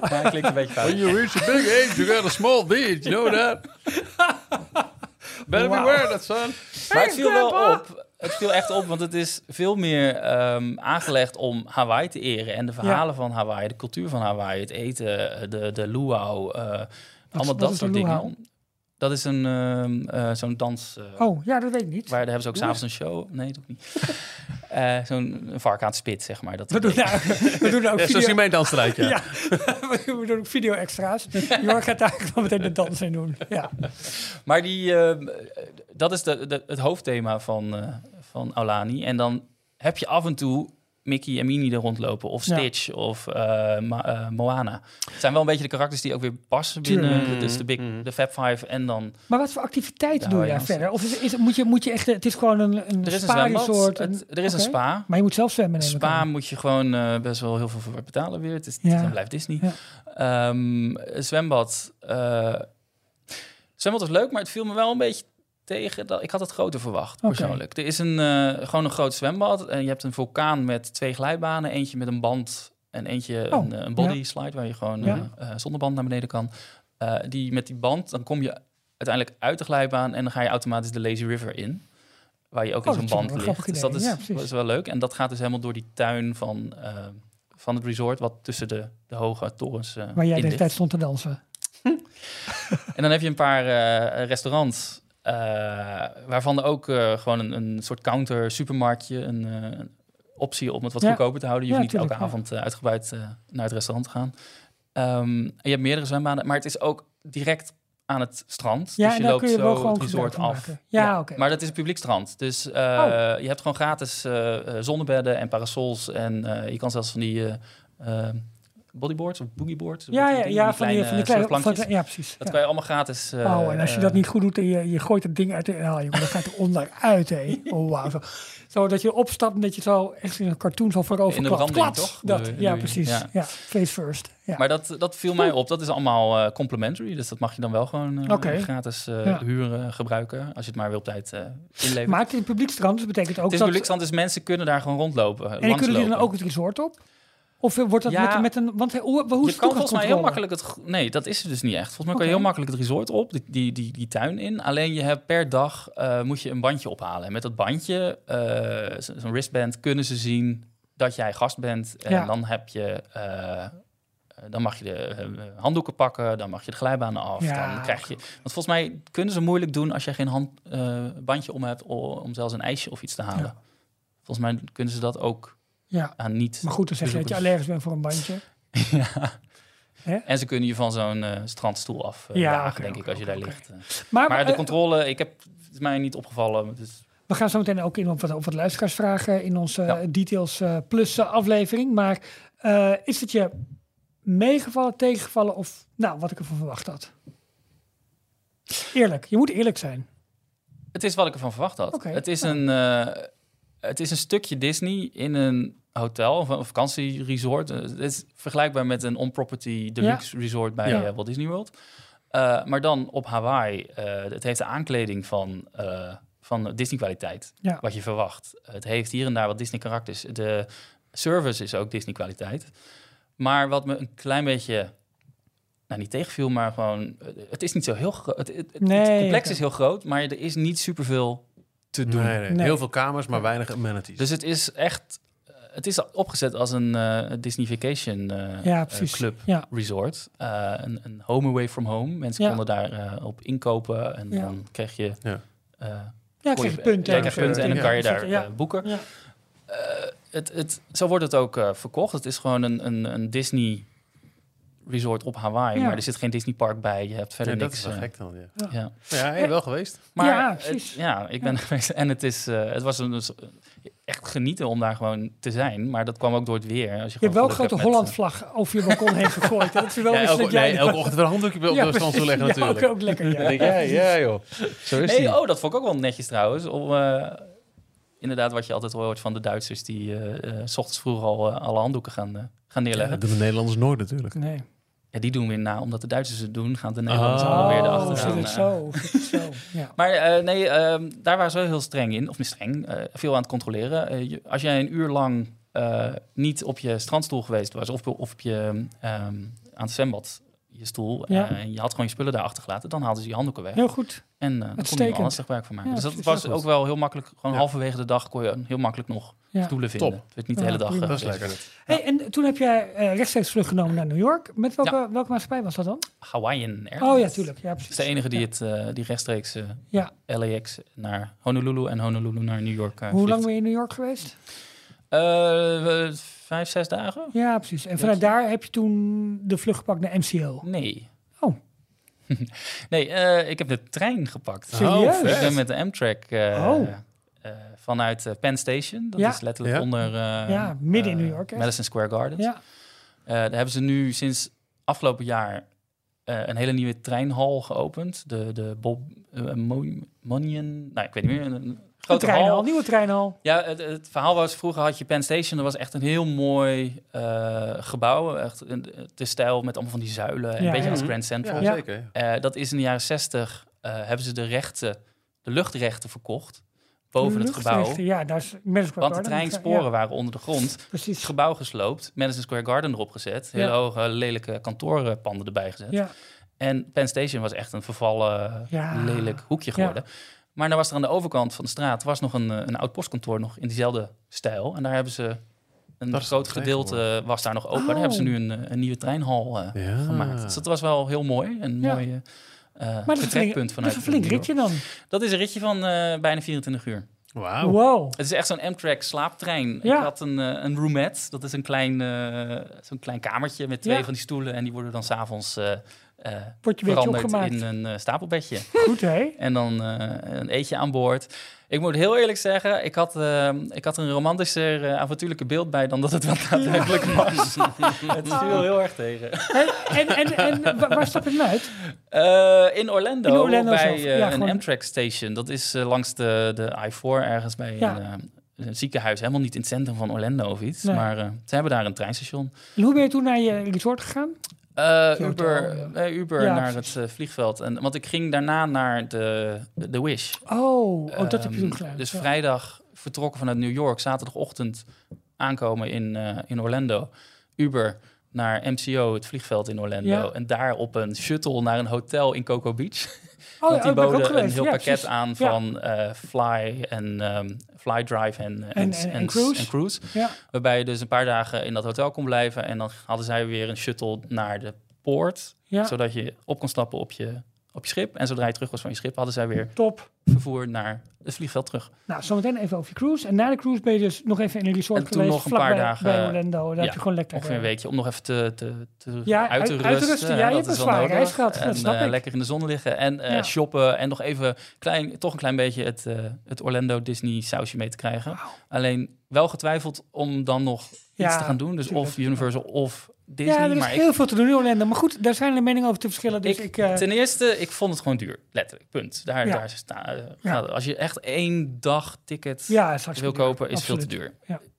Maar het klinkt een beetje fout. you reach a big age, you got a small deed. You know that? Better Wauw. beware that, son. Maar het viel wel op. Het viel echt op, want het is veel meer ehm, aangelegd om Hawaii te eren. En de verhalen van Hawaii, de cultuur van Hawaii, het eten, eh, de, de luau, eh, allemaal wat dat soort dingen. luau? Dat is een, ehm, eh, zo'n dans... eh, Oh, ja, dat weet ik niet. Waar daar hebben ze ook s'avonds een show. Nee, ook niet. Eh, zo'n een vark aan het spit, zeg maar. Dat We doen, nou, we doen ook Ja, zo video... zie mijn dansstrijd, ja. Ja, we doen ook video-extra's. Jor gaat daar gewoon meteen de dans in doen. Ja. Maar die, ehm, dat is de, de, het hoofdthema van, eh, van Aulani. En dan heb je af en toe Mickey en Minnie er rondlopen. Of Ja. Stitch of eh, Ma- eh, Moana. Het zijn wel een beetje de karakters die ook weer passen binnen. Dus de, big, Mhm. de Fab Five en dan... Maar wat voor activiteiten doe je daar ja. verder? Of is, is, moet, je, moet je echt... Het is gewoon een, een Er is een zwembad. spa-resort. en- Het- er is een spa. Maar je moet zelf zwemmen neem ik Spa moet je gewoon eh, best wel heel veel voor betalen weer. Het is Ja. dan blijft Disney. Ja. Ehm, zwembad. eh, zwembad was leuk, maar het viel me wel een beetje tegen. Dat, ik had het groter verwacht, persoonlijk. Er is een, eh, gewoon een groot zwembad. En je hebt een vulkaan met twee glijbanen. Eentje met een band en eentje Oh, een, eh, een body ja. slide... waar je gewoon Ja. eh, zonder band naar beneden kan. Die met die band, dan kom je uiteindelijk uit de glijbaan en dan ga je automatisch de Lazy River in. Waar je ook Oh, in zo'n band ligt. Dus dat is, Ja, precies. dat is wel leuk. En dat gaat dus helemaal door die tuin van, van het resort, wat tussen de, de hoge torens Waar jij de hele tijd stond te dansen. En dan heb je een paar restaurants, eh, waarvan er ook eh, gewoon een, een soort counter supermarktje, een eh, optie om het wat Ja. goedkoper te houden. Je Ja, hoeft niet elke tuurlijk, avond uitgebreid naar het restaurant te gaan. Ehm, je hebt meerdere zwembaden, maar het is ook direct aan het strand. Ja, dus je loopt je zo het resort af. maken. Ja, oké. Maar dat is een publiek strand. Dus Oh. je hebt gewoon gratis eh, zonnebedden en parasols. En je kan zelfs van die bodyboards of boogieboards. Ja, ja, ja, van die, van die kleine... Van, surfplankjes. ja, precies. Dat ja. kan je allemaal gratis. eh, Oh, en als je eh, dat niet goed doet en je, je gooit het ding uit de... Oh, jongen, gaat er onderuit, hé. Oh, wauw. Zo, zo dat je opstapt en dat je zo echt in een cartoon zo voorover In de klapt. branding, toch? Dat, je- ja, je? precies. Ja. Ja. face first. Ja. Maar dat, dat viel mij op. Dat is allemaal eh, complimentary. Dus dat mag je dan wel gewoon eh, gratis huren, gebruiken. Als je het maar op tijd inlevert. maar het is een publiekstrand, dus dat betekent ook het is dat... publiekstrand, dus mensen kunnen daar gewoon rondlopen. en kunnen jullie dan ook het resort op? Of wordt dat Ja. met, met een... Want hoe, hoe is je het kan volgens mij heel makkelijk het... Nee, dat is het dus niet echt. Volgens mij kan je heel makkelijk het resort op, die, die, die, die tuin in. Alleen je hebt per dag eh, moet je een bandje ophalen. En met dat bandje, eh, zo- zo'n wristband, kunnen ze zien dat jij gast bent. En Ja. dan heb je... eh, eh, dan mag je de eh, handdoeken pakken, dan mag je de glijbanen af. Ja. Dan krijg je. Want volgens mij kunnen ze moeilijk doen als jij geen hand, eh, bandje om hebt om zelfs een ijsje of iets te halen. Volgens mij kunnen ze dat ook Ja, aan niet. maar goed, dan zeg je dat je allergisch bent voor een bandje. ja. En ze kunnen je van zo'n eh, strandstoel af eh, Ja, denk ik, als je daar ligt. eh. Maar, Maar de controle, ik heb, het is mij niet opgevallen. Dus We gaan zo meteen ook in op wat, op wat luisteraarsvragen in onze Ja. Details Plus aflevering. Maar is het je meegevallen, tegengevallen of nou, wat ik ervan verwacht had? Eerlijk, je moet eerlijk zijn. het is wat ik ervan verwacht had. Het, is ja. een, het is een stukje Disney in een hotel of een vakantieresort. Eh, Het is vergelijkbaar met een on-property deluxe resort bij Ja. eh, Walt Disney World. Eh, maar dan op Hawaii. het heeft de aankleding van, van Disney-kwaliteit, Ja. wat je verwacht. Het heeft hier en daar wat Disney-karakters. De service is ook Disney-kwaliteit. Maar wat me een klein beetje, nou niet tegenviel, maar gewoon, het is niet zo heel groot. Het, het, complex is heel groot, maar er is niet superveel te doen. Nee, nee. Nee. Heel veel kamers, maar weinig amenities. Dus het is echt, eh, het is opgezet als een eh, Disney Vacation eh, Ja, eh, precies. club Ja. resort. Eh, een, een home away from home. Mensen Ja. konden daar eh, op inkopen en Ja. dan kreeg je... Ja. eh, Ja, krijg je punten. Ja, en je krijgt zo. punten en dan kan je daar Ja. eh, boeken. Ja. Eh, het, het, zo wordt het ook eh, verkocht. Het is gewoon een, een, een Disney resort op Hawaii, Ja. maar er zit geen Disney park bij. Je hebt verder Ja, dat niks. is wel eh, gek dan, ja. Ja. ja. Ja, hey, wel geweest. Maar Ja, het- precies. ja, ik ben er geweest en het, is, eh, het was een, dus, eh, echt genieten om daar gewoon te zijn. Maar dat kwam ook door het weer. Als je, Je hebt wel een grote Holland-vlag over je balkon heen gegooid. hè? Dat is wel Ja, iets elke, dat jij nee, elke ochtend wel een handdoekje op Ja, de stand toe precies. leggen Ja, natuurlijk. ook, ook lekker, ja. Denk jij, ja joh. Zo is die. Nee, oh, dat vond ik ook wel netjes trouwens. Om, eh, inderdaad, wat je altijd hoort van de Duitsers die eh eh, s ochtends vroeg al alle handdoeken gaan, gaan Ja, neerleggen. dat doen de Nederlanders nooit natuurlijk. Nee. Ja, die doen weer na, omdat de Duitsers het doen, gaan de Nederlanders Oh, allemaal weer erachteraan. zit het eh. zo? Zit het zo? Ja. Maar eh, nee, ehm, daar waren ze wel heel streng in. Of niet streng, eh, veel aan het controleren. Als jij een uur lang niet op je strandstoel geweest was... of, of op je, ehm, aan het zwembad je stoel... Ja. en je had gewoon je spullen daar achtergelaten... dan haalden ze je handdoeken weg. Heel goed. En eh dan kon je er alles gebruik van maken. Ja, dus dat was ook wel heel makkelijk. Gewoon Ja. halverwege de dag kon je heel makkelijk nog. Stoelen vinden. Top. Het werd niet Ja, de hele dag. eh, Dat is lekker. Hey, en toen heb jij eh, rechtstreeks teruggenomen naar New York. Met welke, welke maatschappij was dat dan? Hawaiian Airlines. Oh ja, tuurlijk. Ja, Dat precies. is de enige die, Ja. het, eh, die rechtstreeks eh, Ja. LAX naar Honolulu en Honolulu naar New York Hoe vliegt. lang ben je in New York geweest? Eh, vijf, zes dagen? Ja, precies. En vanuit daar heb je toen de vlucht gepakt naar MCO. Nee. Oh. nee, eh, ik heb de trein gepakt. Serieus? Ik ben met de Amtrak eh, Oh. Eh, vanuit eh, Penn Station. Dat Ja. is letterlijk Ja. onder... eh, Ja, midden in eh, New York, hè? Madison Square Gardens. Ja. Eh, daar hebben ze nu sinds afgelopen jaar eh, een hele nieuwe treinhal geopend. De, de Bob uh, Monion... Nou, ik weet niet meer. Een, een Een grote treinhal, hal. nieuwe treinhal. Ja, het, het verhaal was, vroeger had je Penn Station. Dat was echt een heel mooi eh, gebouw. Echt een, de stijl met allemaal van die zuilen. Ja, een beetje ja. als Grand Central. Ja, zeker. Eh, dat is in de jaren 60 eh, hebben ze de rechten, de luchtrechten verkocht boven het gebouw. Ja, daar is Madison Square Want de treinsporen Ja, waren onder de grond. Het precies. gebouw gesloopt, Madison Square Garden erop gezet. Hele Ja. hoge, lelijke kantoorpanden erbij gezet. Ja. En Penn Station was echt een vervallen, Ja. lelijk hoekje geworden. Maar dan was er aan de overkant van de straat was nog een, eh, een oud postkantoor nog in diezelfde stijl. En daar hebben ze een Dat groot het gedeelte was daar nog open. Oh. Daar hebben ze nu een, eh, een nieuwe treinhal eh, Ja. gemaakt. Dus dat was wel heel mooi. Een Ja. mooie eh Maar dat is, een flink, vertrekpunt dat vanuit is een flink ritje dan. Dat is een ritje van eh, bijna 24 uur. Wauw. Wow. Het is echt zo'n Amtrak slaaptrein. Ja. Ik had een, eh, een roomette. Dat is een klein, zo'n klein kamertje met twee Ja. van die stoelen. En die worden dan s'avonds eh eh beetje veranderd in een stapelbedje. Goed, hè? En dan eh, een eetje aan boord. Ik moet heel eerlijk zeggen, ik had, eh, ik had een romantischer, eh, avontuurlijke beeld bij dan dat het wel daadwerkelijk was. het viel heel erg tegen. En, en, en wa- waar stap je uit? Eh, in Orlando, In Orlando bij eh, ja, een gewoon- Amtrak station. Dat is langs de, de I-4 ergens bij Ja. een, een ziekenhuis. Helemaal niet in het centrum van Orlando of iets. Nee. Maar eh, ze hebben daar een treinstation. En hoe ben je toen naar je resort gegaan? Eh, Uber, eh, Uber Ja, naar precies. het eh, vliegveld. En, want ik ging daarna naar de, de Wish. Oh, oh dat heb je Ehm, toen gedaan. Dus Ja. vrijdag vertrokken vanuit New York, zaterdagochtend aankomen in, in Orlando. Uber naar MCO, het vliegveld in Orlando. Ja. En daar op een shuttle naar een hotel in Cocoa Beach. Oh, Want die ook boden een heel Ja, pakket precies. aan Ja. van eh, Fly en ehm, Fly Drive en, en, En- en- en cruise. en cruise. Ja. Waarbij je dus een paar dagen in dat hotel kon blijven. En dan hadden zij weer een shuttle naar de poort. Zodat je op kon stappen op je, op je schip. En zodra je terug was van je schip, hadden zij weer Top. vervoer naar het vliegveld terug. Nou, zometeen even over je cruise. En na de cruise ben je dus nog even in een resort En toen geweest. nog een paar dagen, bij Orlando. Daar ja, heb je gewoon lekker... Ongeveer een eh, weekje om nog even te, te, te Ja, uit te uit- rusten. Ja, je hebt een zware nodig. reis gehad, dat En snap eh, ik. lekker in de zon liggen en eh, Ja. shoppen. En nog even klein, toch een klein beetje het, het Orlando Disney sausje mee te krijgen. Alleen wel getwijfeld om dan nog iets te gaan doen. Dus tuurlijk. of Universal of Disney. ja, er is maar ik, heel veel te doen in Orlando. Maar goed, daar zijn de meningen over te verschillen. Dus ik... ik, eh, ten eerste, ik vond het gewoon duur. Letterlijk, punt. Daar, Ja. daar sta, eh, Ja. Als je echt één dag ticket het wil duur. kopen, is veel te duur.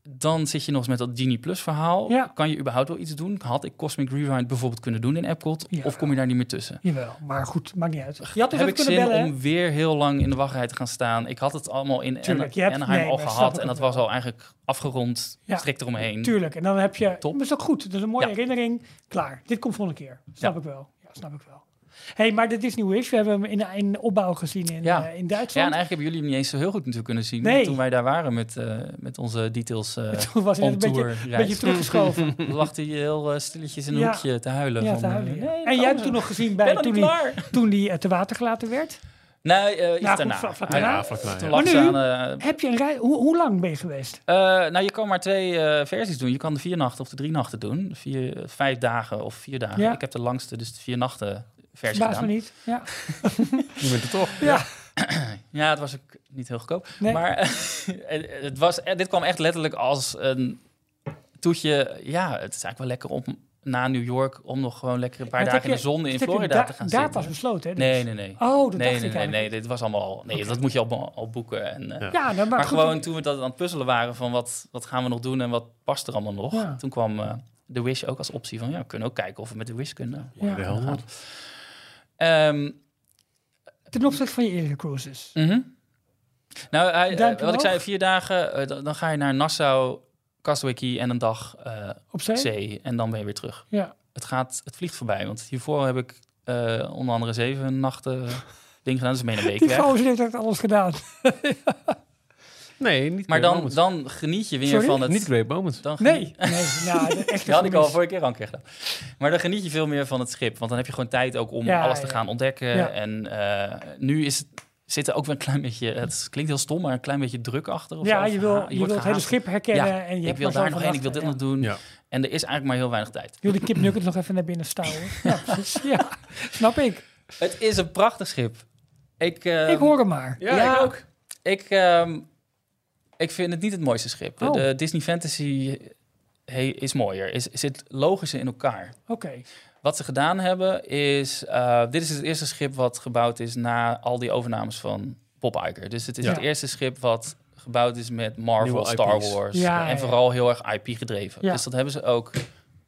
Dan zit je nog eens met dat Genie Plus verhaal. Ja. Kan je überhaupt wel iets doen? Had ik Cosmic Rewind bijvoorbeeld kunnen doen in Epcot? Ja. Of kom je daar niet meer tussen? Jawel, maar goed, maakt niet uit. Je had dus Heb ik zin bellen, om weer heel lang in de wachtrij te gaan staan? Ik had het allemaal in Tuurlijk, hebt- Anaheim nee, al gehad. En dat wel. was al eigenlijk afgerond, Ja. strikt eromheen. Tuurlijk, en dan heb je... Top. Dat is ook goed. Dat is een mooie herinnering. Klaar. Dit komt volgende keer. Snap ik wel. Ja, snap ik wel. Hey, maar de Disney Wish, we hebben hem in, in opbouw gezien in, Ja. eh, in Ja, Duitsland. en eigenlijk hebben jullie hem niet eens zo heel goed natuurlijk kunnen zien Nee. toen wij daar waren met, eh, met onze details uh, Toen was hij een beetje, beetje teruggeschoven. Toen lag hij heel stilletjes in een Ja. hoekje te huilen. ja, van, te huilen. nee, en jij hebt toen nog gezien bij toen hij, klaar. toen die eh, te water gelaten werd. Nee, eh, iets Ja, goed, daarna. vlak- vlak Hij- daarna. Ja, vlak daarna, Toen ja. lag Maar ze nu- aan... Heb je een rij? Hoe, hoe lang ben je geweest? Eh, nou, je kan maar twee eh, versies doen. Je kan de vier nachten of de drie nachten doen. Vier, vijf dagen of vier dagen. Ja. Ik heb de langste, dus de vier nachten versie Verbaas me niet. Ja. Je bent er toch. ja. Ja, het was ook niet heel goedkoop. Nee. Maar het het was, eh, dit kwam echt letterlijk als een toetje. Ja, het is eigenlijk wel lekker om na New York... om nog gewoon lekker een paar Dat dagen in de zon in Florida da- te gaan Daar zitten. pas besloten, hè? dus. Nee, nee, nee. Oh, dat nee, dacht nee, ik nee, nee, dit was allemaal... Nee, dat moet je al, al boeken. En, eh, Ja. Ja, nou, maar, maar goed, gewoon toen we dat aan het puzzelen waren van wat, wat gaan we nog doen en wat past er allemaal nog. Ja. Toen kwam eh, de Wish ook als optie van ja, we kunnen ook kijken of we met de Wish kunnen. Ja. De Ehm, Ten opzichte van je eerdere cruises. mhm. Nou, hij, eh, wat ik zei, vier dagen, eh, dan, dan ga je naar Nassau, Castaway Key en een dag eh, Op zee? zee en dan ben je weer terug. Ja. Het gaat, het vliegt voorbij, want hiervoor heb ik onder andere zeven nachten ding gedaan, dus ben een week Die weg. gozer heeft echt alles gedaan. Nee, niet Maar dan, dan geniet je weer Sorry? van het... Niet Great Moments. dan geniet- Nee. nee nou, Dat had ik al vorige keer al een keer gedaan. Maar dan geniet je veel meer van het schip. Want dan heb je gewoon tijd ook om Ja, alles te gaan ontdekken. Ja. En eh, nu is het, zit er ook weer een klein beetje... Het klinkt heel stom, maar een klein beetje druk achter. Of Ja, zo. je wil, je wordt wil het hele schip herkennen. Ja, en je ik hebt wil daar nog heen, ik wil dit nog doen. Ja. En er is eigenlijk maar heel weinig tijd. Wil de kip nuggets nog even naar binnen stouwen. Ja, precies. Ja, snap ik. Het is een prachtig schip. Ik, eh, ik hoor hem maar. Ja, ik ook. Ik, ehm, ik vind het niet het mooiste schip. De, Oh. de Disney Fantasy is mooier. Is, zit logischer in elkaar. Oké. Wat ze gedaan hebben is... eh, dit is het eerste schip wat gebouwd is na al die overnames van Bob Iger. Dus het is Ja. het eerste schip wat gebouwd is met Marvel, Nieuwe Star IP's. Wars. Ja, en ja. vooral heel erg IP gedreven. Ja. Dus dat hebben ze ook...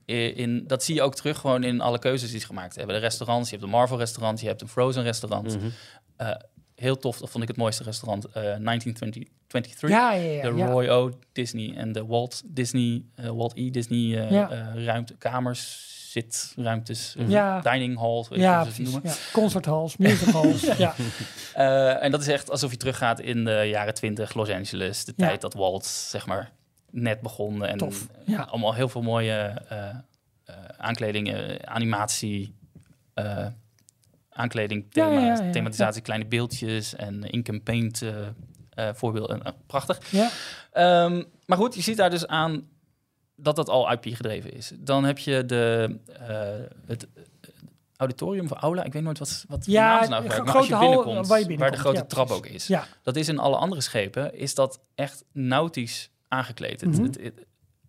In, dat zie je ook terug gewoon in alle keuzes die ze gemaakt hebben. De restaurants, je hebt een Marvel restaurant, je hebt een Frozen restaurant. Mhm. Eh, heel tof, dat vond ik het mooiste restaurant. eh 1923. Ja, ja, ja. de. Roy O. Disney en de Walt Disney, eh, Walt E. Disney eh, ruimte, kamers, zitruimtes, dining halls, weet je Ja, ze het noemen. Ja. Concerthalls, musichalls. ja. En dat is echt alsof je teruggaat in de jaren 20 Los Angeles. De tijd dat Walt, zeg maar, net begon. En Tof, ja. allemaal heel veel mooie aankledingen, animatie, aankleding, Ja, thema, ja, ja, ja. thematisatie, kleine beeldjes en ink and paint eh eh, voorbeelden. Eh, prachtig. ja. Ehm, maar goed, je ziet daar dus aan dat dat al IP gedreven is. Dan heb je de, eh, het auditorium of aula, ik weet nooit wat, wat Ja, naam nou een gebruiken, maar als je binnenkomt, waar je waar de grote ja, trap ook is. Ja. Dat is in alle andere schepen, is dat echt nautisch aangekleed. Het- Mhm. het, het-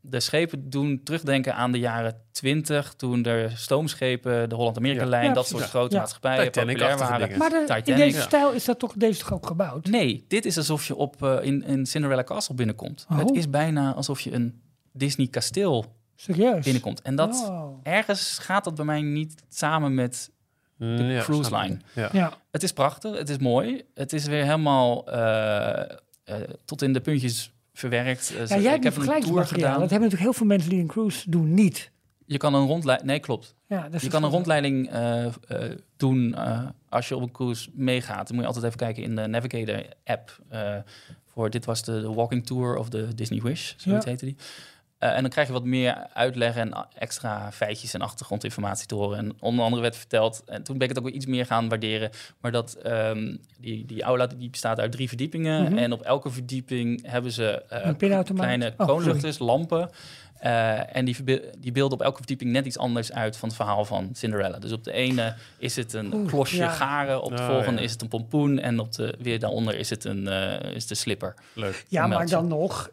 de schepen doen terugdenken aan de jaren 20, toen er stoomschepen, de Holland-Amerika-lijn, Ja. dat soort grote Ja. maatschappijen Titanic-achtige populair waren. dingen. Maar de- in Titanic. deze Ja. stijl is dat toch, deze toch ook gebouwd? Nee, dit is alsof je op, eh, in, in Cinderella Castle binnenkomt. Oh. Het is bijna alsof je een Disney kasteel Serieus? binnenkomt. En dat Oh. ergens gaat dat bij mij niet samen met De de cruise line. Ja. Ja. Het is prachtig, het is mooi. Het is weer helemaal eh, eh, tot in de puntjes verwerkt. Eh, Ja, jij hebt ik een heb een tour gedaan. Dat hebben natuurlijk heel veel mensen die een cruise doen niet. Je kan een rondleiding. Nee, klopt. Ja, dat is Je kan een verschil. rondleiding eh, eh, doen als je op een cruise meegaat. Dan moet je altijd even kijken in de Navigator app. voor dit was de, de Walking Tour of de Disney Wish, zoiets Ja. heette die. Eh, en dan krijg je wat meer uitleg en extra feitjes en achtergrondinformatie te horen. En onder andere werd verteld, en toen ben ik het ook weer iets meer gaan waarderen, maar dat ehm, die, die aula die bestaat uit drie verdiepingen. Mhm. En op elke verdieping hebben ze eh, kleine Oh, sorry. kroonluchters, lampen. Eh, en die, die beelden op elke verdieping net iets anders uit van het verhaal van Cinderella. Dus op de ene is het een Oeh, klosje ja. garen, op de Oh, volgende ja. is het een pompoen en op de weer daaronder is het een eh, is de slipper. Leuk. Ja, maar dan nog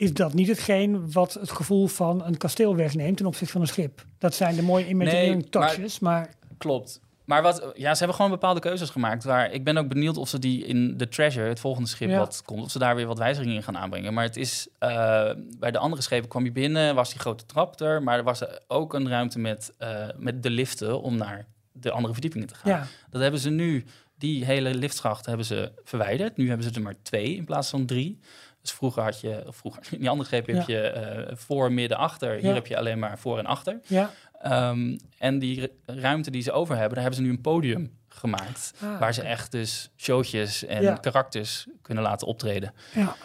is dat niet hetgeen wat het gevoel van een kasteel wegneemt ten opzichte van een schip. Dat zijn de mooie imagineering maar- touches, maar... Klopt. Maar wat, ja, ze hebben gewoon bepaalde keuzes gemaakt. Waar ik ben ook benieuwd of ze die in de Treasure, het volgende schip Ja. wat komt, of ze daar weer wat wijzigingen in gaan aanbrengen. Maar het is eh, bij de andere schepen kwam je binnen, was die grote trap er, maar er was er ook een ruimte met, eh, met de liften om naar de andere verdiepingen te gaan. Ja, Dat hebben ze nu, die hele liftschacht hebben ze verwijderd. Nu hebben ze er maar twee in plaats van drie. Dus vroeger had je, vroeger, in die andere schepen heb Ja. je eh, voor, midden, achter. Hier heb je alleen maar voor en achter. ja. Ehm, en die ru- ruimte die ze over hebben, daar hebben ze nu een podium gemaakt. Ah, waar ze echt dus showtjes en Ja. karakters kunnen laten optreden. ja.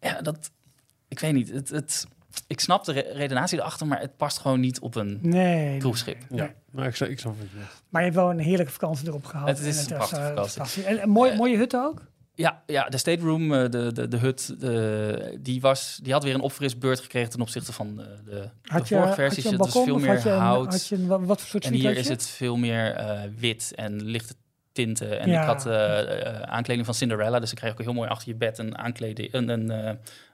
Ja, dat... Ik weet niet. Het, het, ik snap de re- redenatie erachter, maar het past gewoon niet op een Nee. cruiseschip. Ja, Nee. maar ik, snap- ik snap je zegt. Maar je hebt wel een heerlijke vakantie erop gehad. Het is En een prachtige eh, vakantie. fantastisch. En een mooie, Eh, mooie hut ook? Ja, ja, de stateroom, eh, de, de, de hut, de, die, was, die had weer een opfrisbeurt gekregen ten opzichte van de, de, de Had je, vorige had versies. je Het was veel meer een, hout. je wat, voor soort En hier is het veel meer eh, wit en lichte tinten. En Ja. ik had eh, eh, aankleding van Cinderella, dus ik kreeg ook heel mooi achter je bed een aankleding, een, een eh,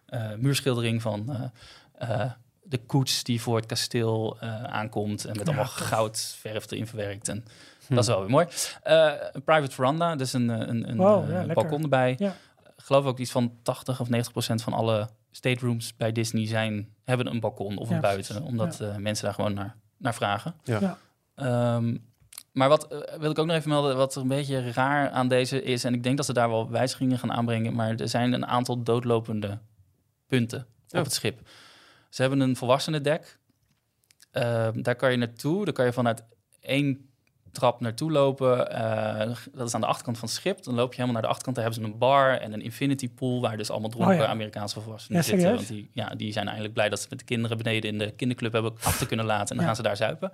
eh, muurschildering van eh, eh, de koets die voor het kasteel eh, aankomt en met Ja, allemaal goudverf erin verwerkt. En Hm. dat is wel weer mooi. Eh, een private veranda, dus een, een, een Wow, eh, ja, balkon erbij. Ja. Ik geloof ook iets van 80 of 90 procent van alle staterooms bij Disney zijn, hebben een balkon of Ja, een precies. buiten, omdat eh, mensen daar gewoon naar, naar vragen. Ja. Ja. Ehm, maar wat eh, wil ik ook nog even melden, wat er een beetje raar aan deze is, en ik denk dat ze daar wel wijzigingen gaan aanbrengen, maar er zijn een aantal doodlopende punten Oh. op het schip. Ze hebben een volwassenendek. Ehm daar kan je naartoe, daar kan je vanuit één trap naartoe lopen. Eh, dat is aan de achterkant van het schip. Dan loop je helemaal naar de achterkant. Daar hebben ze een bar en een infinity pool... waar dus allemaal dronken Oh ja. Amerikaanse volwassenen Ja, zitten. Want die, ja, die zijn eigenlijk blij dat ze met de kinderen beneden... in de kinderclub hebben achter kunnen laten. En dan gaan ze daar zuipen.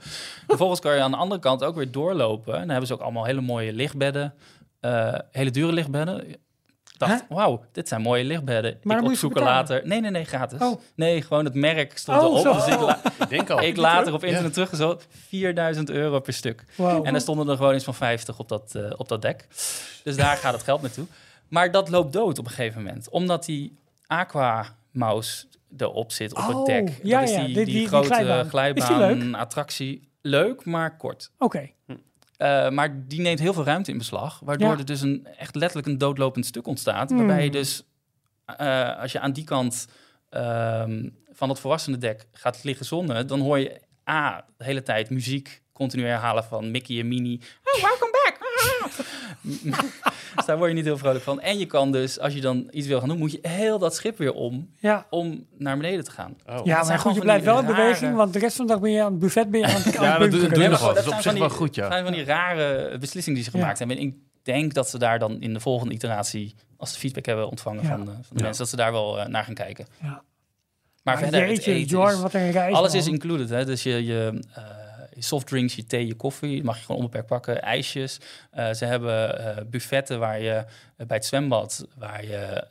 Vervolgens kan je aan de andere kant ook weer doorlopen. En dan hebben ze ook allemaal hele mooie lichtbedden. eh, hele dure lichtbedden. Dacht, wauw, dit zijn mooie lichtbedden. Maar ik later. Nee, nee, nee, gratis. Oh. Nee, gewoon het merk stond Oh, erop. Dus ik, la- Ik denk al. ik later op internet teruggezocht. 4000 euro per stuk. Wow. En er stonden er gewoon iets van 50 op dat, eh, op dat dek. Dus daar gaat het geld naartoe. Maar dat loopt dood op een gegeven moment. Omdat die aqua mouse erop zit op Oh, het dek. ja, dat is die, die- die, die- die grote glijbaan. glijbaan, Is die leuk? attractie. Leuk, maar kort. Oké. Eh, maar die neemt heel veel ruimte in beslag. Waardoor Ja. er dus een, echt letterlijk een doodlopend stuk ontstaat. Hmm. Waarbij je dus, eh, als je aan die kant ehm, van het volwassenendek gaat liggen zonnen... dan hoor je A, de hele tijd muziek continu herhalen van Mickey en Minnie. Oh, welcome back! Dus daar word je niet heel vrolijk van. En je kan dus, als je dan iets wil gaan doen, moet je heel dat schip weer om Ja, om naar beneden te gaan. Oh. ja maar gewoon goed, je blijft wel in rare- beweging, want de rest van de dag ben je aan het buffet ben je aan het, Ja, het dat doe- je nog wel. Dat is zijn op zich van wel die- goed, ja. zijn van die rare beslissingen die ze gemaakt Ja. hebben. En ik denk dat ze daar dan in de volgende iteratie, als ze feedback hebben ontvangen Ja. van, de- van de Ja. mensen, dat ze daar wel eh, naar gaan kijken. Ja. Maar Maar verder, het jeetje, eten Jorn, is- wat een reis. alles man. is included. Hè? Dus je, je, eh, je softdrinks, je thee, je koffie, mag je gewoon onbeperkt pakken. IJsjes. Eh, ze hebben eh, buffetten waar je eh, bij het zwembad, waar je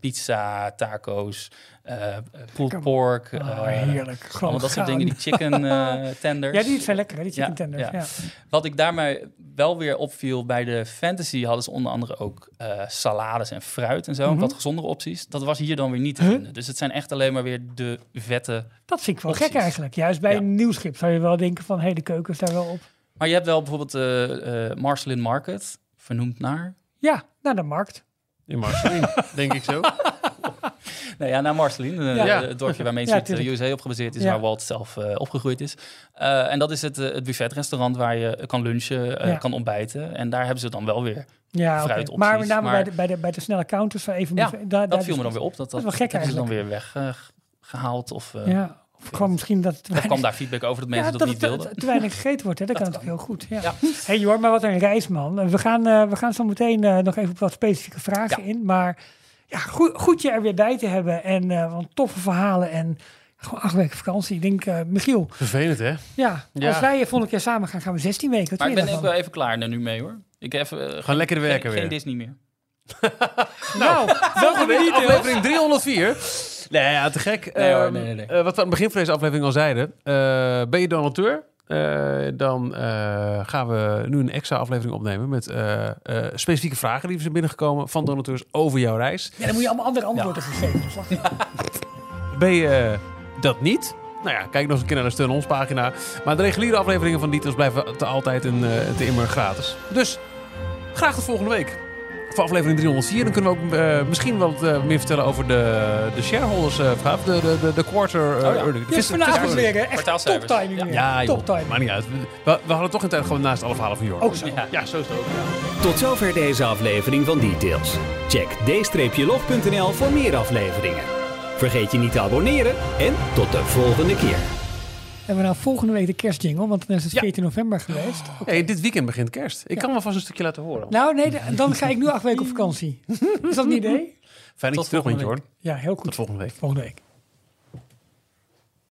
pizza, taco's, pulled pork, Oh, heerlijk. Gewoon allemaal dat soort dingen, die chicken tenders. Ja, die zijn lekker, hè, die chicken Ja, tenders. Ja, ja. Wat ik daarmee wel weer opviel bij de fantasy hadden ze onder andere ook salades en fruit en zo, Mhm. wat gezondere opties. Dat was hier dan weer niet te Huh? vinden. Dus het zijn echt alleen maar weer de vette. Dat vind ik wel Opties. gek eigenlijk. Juist bij een nieuw schip zou je wel denken van, hey, de keuken is daar wel op. Maar je hebt wel bijvoorbeeld eh eh Marcelin Market, vernoemd naar. Ja, naar de markt. In Marceline, denk ik zo. Nee, ja, naar Marceline, eh, het dorpje waar Main Ja, Street tuurlijk. USA op gebaseerd is, Ja. waar Walt zelf eh, opgegroeid is. Eh, en dat is het, het buffetrestaurant waar je kan lunchen, Ja. kan ontbijten. En daar hebben ze dan wel weer. Ja, oké. Fruitopties, Maar met name maar- bij, de, bij, de, bij de snelle counters van even... Ja, daar, daar Dat viel me dan het- weer op. Dat, Dat dat, is wel gek hebben ze dan weer weggehaald. of eh, Ja, of gewoon misschien dat... kwam daar feedback over dat mensen ja, dat, niet wilden. te, te weinig gegeten wordt, hè? dat, Dat kan natuurlijk heel goed. Ja. Ja. Hey Jor, maar wat een reis, man. We gaan, eh, we gaan zo meteen eh, nog even op wat specifieke vragen Ja. in. Maar ja, goed, goed je er weer bij te hebben. En eh want toffe verhalen en gewoon acht weken vakantie. Ik denk, eh, Michiel, Vervelend, hè? ja, Ja. als wij volgende keer samen gaan, gaan we 16 weken. Wat Maar ik ben ook wel even klaar nu mee hoor. Ik heb even, Gewoon lekker werken geen, weer. geen Disney meer. Nou, welke Welkom in aflevering 304. Nee, ja, te gek. Nee hoor, Ehm, nee, nee, nee. eh, wat we aan het begin van deze aflevering al zeiden. eh, ben je donateur? Dan eh, gaan we nu een extra aflevering opnemen met specifieke vragen die zijn binnengekomen van donateurs over jouw reis. Ja, dan moet je allemaal andere antwoorden geven. Ben je dat niet? Nou ja, kijk nog eens een keer naar de Steun Ons pagina. Maar de reguliere afleveringen van Details blijven te altijd en te immer gratis. Dus graag tot volgende week. Voor aflevering 304. Dan kunnen we ook eh, misschien wat eh, meer vertellen over de, de shareholders uh, de, de, de, de quarter uh, Oh ja. earning. Dus vanavond weer, hè? echt Kwartaalcijfers. toptiming Ja. Ja, Toptiming. maakt niet uit. We, we hadden toch een tijd gewoon naast alle verhalen van zo. Ja. Ja, zo is het ook. Tot zover deze aflevering van Details. Check d-log.nl voor meer afleveringen. Vergeet je niet te abonneren en tot de volgende keer. Hebben we nou volgende week de kerstjingle, want dan is het Ja. 14 november geweest. Hey, dit weekend begint kerst. Ik Ja. kan wel vast een stukje laten horen. Nou, nee, dan ga ik nu acht weken op vakantie. Is dat een idee? Fijn dat Tot je terug bent, Jorn. Ja, heel Tot goed. volgende week. Volgende week.